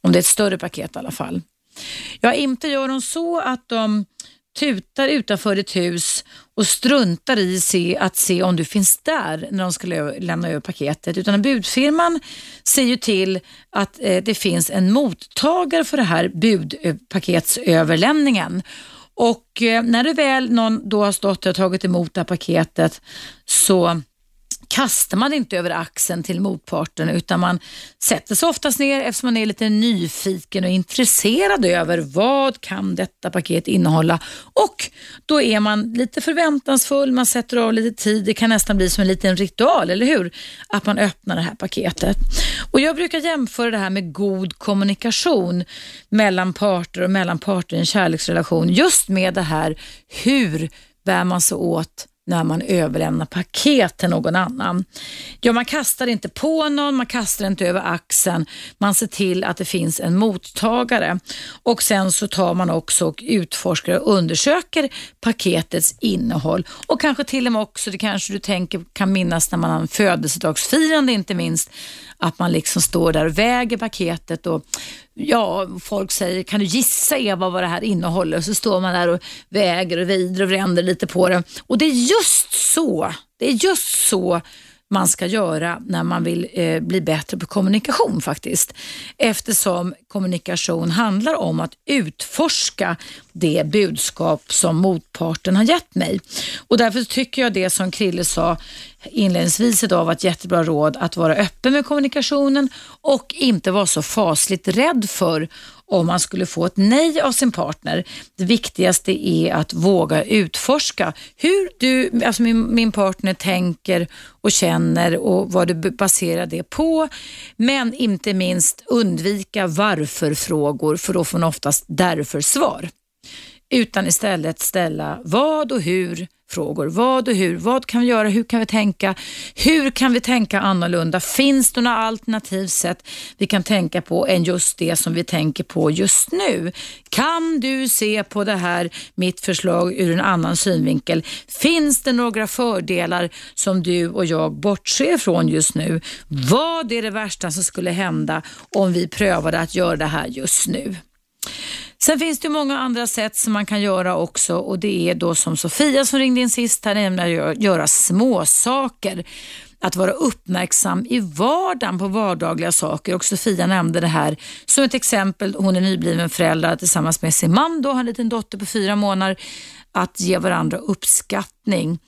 Om det är ett större paket i alla fall. Ja, inte gör de så att de tutar utanför ett hus och struntar i se, att se om du finns där när de ska lämna över paketet. Utan budfirman ser ju till att eh, det finns en mottagare för det här budpaketsöverlämningen. Eh, och eh, när det väl någon då har stått och tagit emot det här paketet så kastar man inte över axeln till motparten utan man sätter sig oftast ner eftersom man är lite nyfiken och intresserad över vad kan detta paket innehålla och då är man lite förväntansfull, man sätter av lite tid, det kan nästan bli som en liten ritual, eller hur? Att man öppnar det här paketet. Och Jag brukar jämföra det här med god kommunikation mellan parter och mellan parter i en kärleksrelation just med det här hur bär man sig åt när man överlämnar paket till någon annan. Ja, man kastar inte på någon, man kastar inte över axeln. Man ser till att det finns en mottagare och sen så tar man också och utforskar och undersöker paketets innehåll och kanske till och med också, det kanske du tänker kan minnas när man har en födelsedagsfirande inte minst, att man liksom står där och väger paketet och ja, folk säger, kan du gissa Eva vad det här innehåller? Så står man där och väger och vrider och vänder lite på det. Och det är just så, det är just så man ska göra när man vill eh, bli bättre på kommunikation faktiskt. Eftersom kommunikation handlar om att utforska det budskap som motparten har gett mig. Och därför tycker jag det som Krille sa inledningsvis idag var ett jättebra råd att vara öppen med kommunikationen och inte vara så fasligt rädd för om man skulle få ett nej av sin partner. Det viktigaste är att våga utforska hur du, alltså min, min partner tänker och känner och vad du baserar det på. Men inte minst undvika varför-frågor för då får man oftast därför-svar. Utan istället ställa vad och hur frågor. Vad och hur? Vad kan vi göra? Hur kan vi tänka? Hur kan vi tänka annorlunda? Finns det några alternativ sätt vi kan tänka på än just det som vi tänker på just nu? Kan du se på det här, mitt förslag, ur en annan synvinkel? Finns det några fördelar som du och jag bortser från just nu? Vad är det värsta som skulle hända om vi prövade att göra det här just nu? Sen finns det många andra sätt som man kan göra också och det är då som Sofia som ringde in sist här, nämligen att göra små saker att vara uppmärksam i vardagen på vardagliga saker. Och Sofia nämnde det här som ett exempel. Hon är nybliven förälder tillsammans med sin man, då, har en liten dotter på fyra månader att ge varandra uppskattning,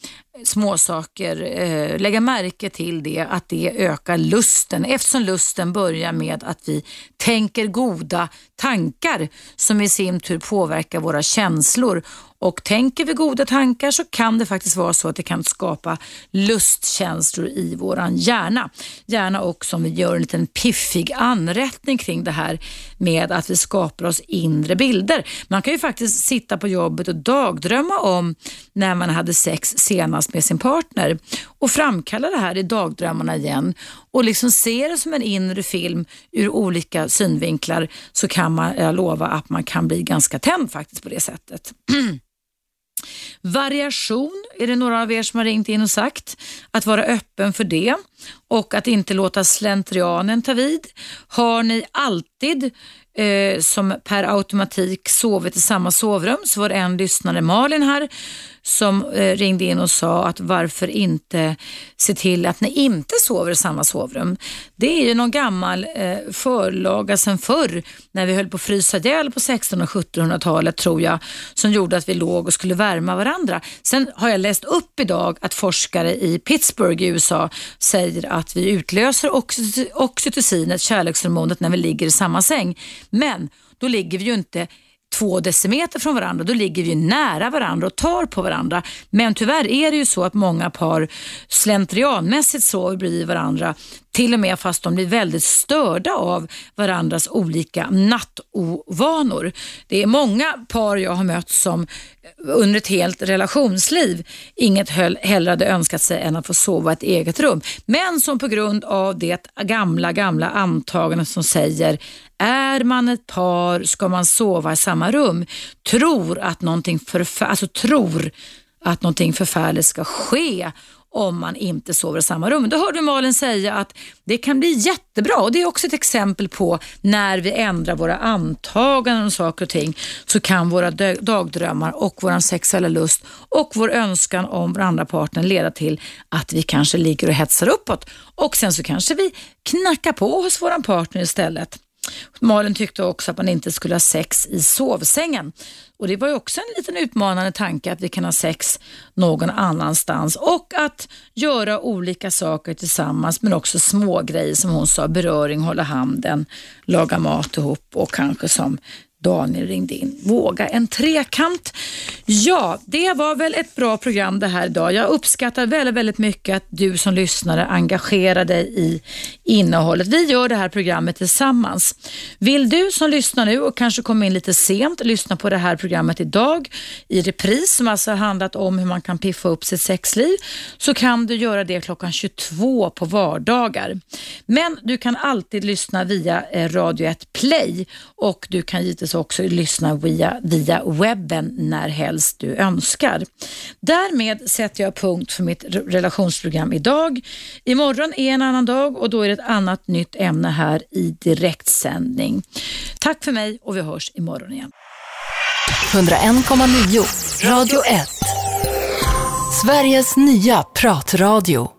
småsaker, eh, lägga märke till det, att det ökar lusten eftersom lusten börjar med att vi tänker goda tankar som i sin tur påverkar våra känslor och tänker vi goda tankar så kan det faktiskt vara så att det kan skapa lustkänslor i våran hjärna. Gärna också om vi gör en liten piffig anrättning kring det här med att vi skapar oss inre bilder. Man kan ju faktiskt sitta på jobbet och dagdrömma om när man hade sex senast med sin partner och framkalla det här i dagdrömmarna igen och liksom se det som en inre film ur olika synvinklar så kan man, jag lova att man kan bli ganska tänd faktiskt på det sättet. Variation är det några av er som har ringt in och sagt. Att vara öppen för det och att inte låta slentrianen ta vid. Har ni alltid eh, som per automatik sovit i samma sovrum så var det en lyssnare, Malin här, som eh, ringde in och sa att varför inte se till att ni inte sover i samma sovrum. Det är ju någon gammal eh, förlaga sedan förr när vi höll på att frysa ihjäl på 1600 och 1700-talet tror jag som gjorde att vi låg och skulle värma varandra. Sen har jag läst upp idag att forskare i Pittsburgh i USA säger att vi utlöser oxytocinet, kärlekshormonet, när vi ligger i samma säng. Men då ligger vi ju inte två decimeter från varandra, då ligger vi nära varandra och tar på varandra. Men tyvärr är det ju så att många par slentrianmässigt sover bredvid varandra till och med fast de blir väldigt störda av varandras olika nattovanor. Det är många par jag har mött som eh, under ett helt relationsliv inget hellre hade önskat sig än att få sova i ett eget rum. Men som på grund av det gamla, gamla antagandet som säger är man ett par ska man sova i samma rum, tror att någonting, förfär alltså, tror att någonting förfärligt ska ske om man inte sover i samma rum. Då hörde Malin säga att det kan bli jättebra och det är också ett exempel på när vi ändrar våra antaganden om saker och ting så kan våra dagdrömmar och vår sexuella lust och vår önskan om vår andra partner leda till att vi kanske ligger och hetsar uppåt och sen så kanske vi knackar på hos vår partner istället. Malin tyckte också att man inte skulle ha sex i sovsängen. Och Det var ju också en liten utmanande tanke att vi kan ha sex någon annanstans och att göra olika saker tillsammans men också små grejer som hon sa, beröring, hålla handen, laga mat ihop och kanske som Daniel ringde in. Våga en trekant. Ja, det var väl ett bra program det här idag. Jag uppskattar väldigt, väldigt mycket att du som lyssnare engagerar dig i innehållet. Vi gör det här programmet tillsammans. Vill du som lyssnar nu och kanske kom in lite sent lyssna på det här programmet idag i repris som alltså handlat om hur man kan piffa upp sitt sexliv så kan du göra det klockan 22 på vardagar. Men du kan alltid lyssna via eh, Radio 1 Play och du kan givetvis också lyssna via, via webben när helst du önskar. Därmed sätter jag punkt för mitt relationsprogram idag. Imorgon är en annan dag och då är det ett annat nytt ämne här i direktsändning. Tack för mig och vi hörs imorgon igen. 101,9 Radio 1 Sveriges nya pratradio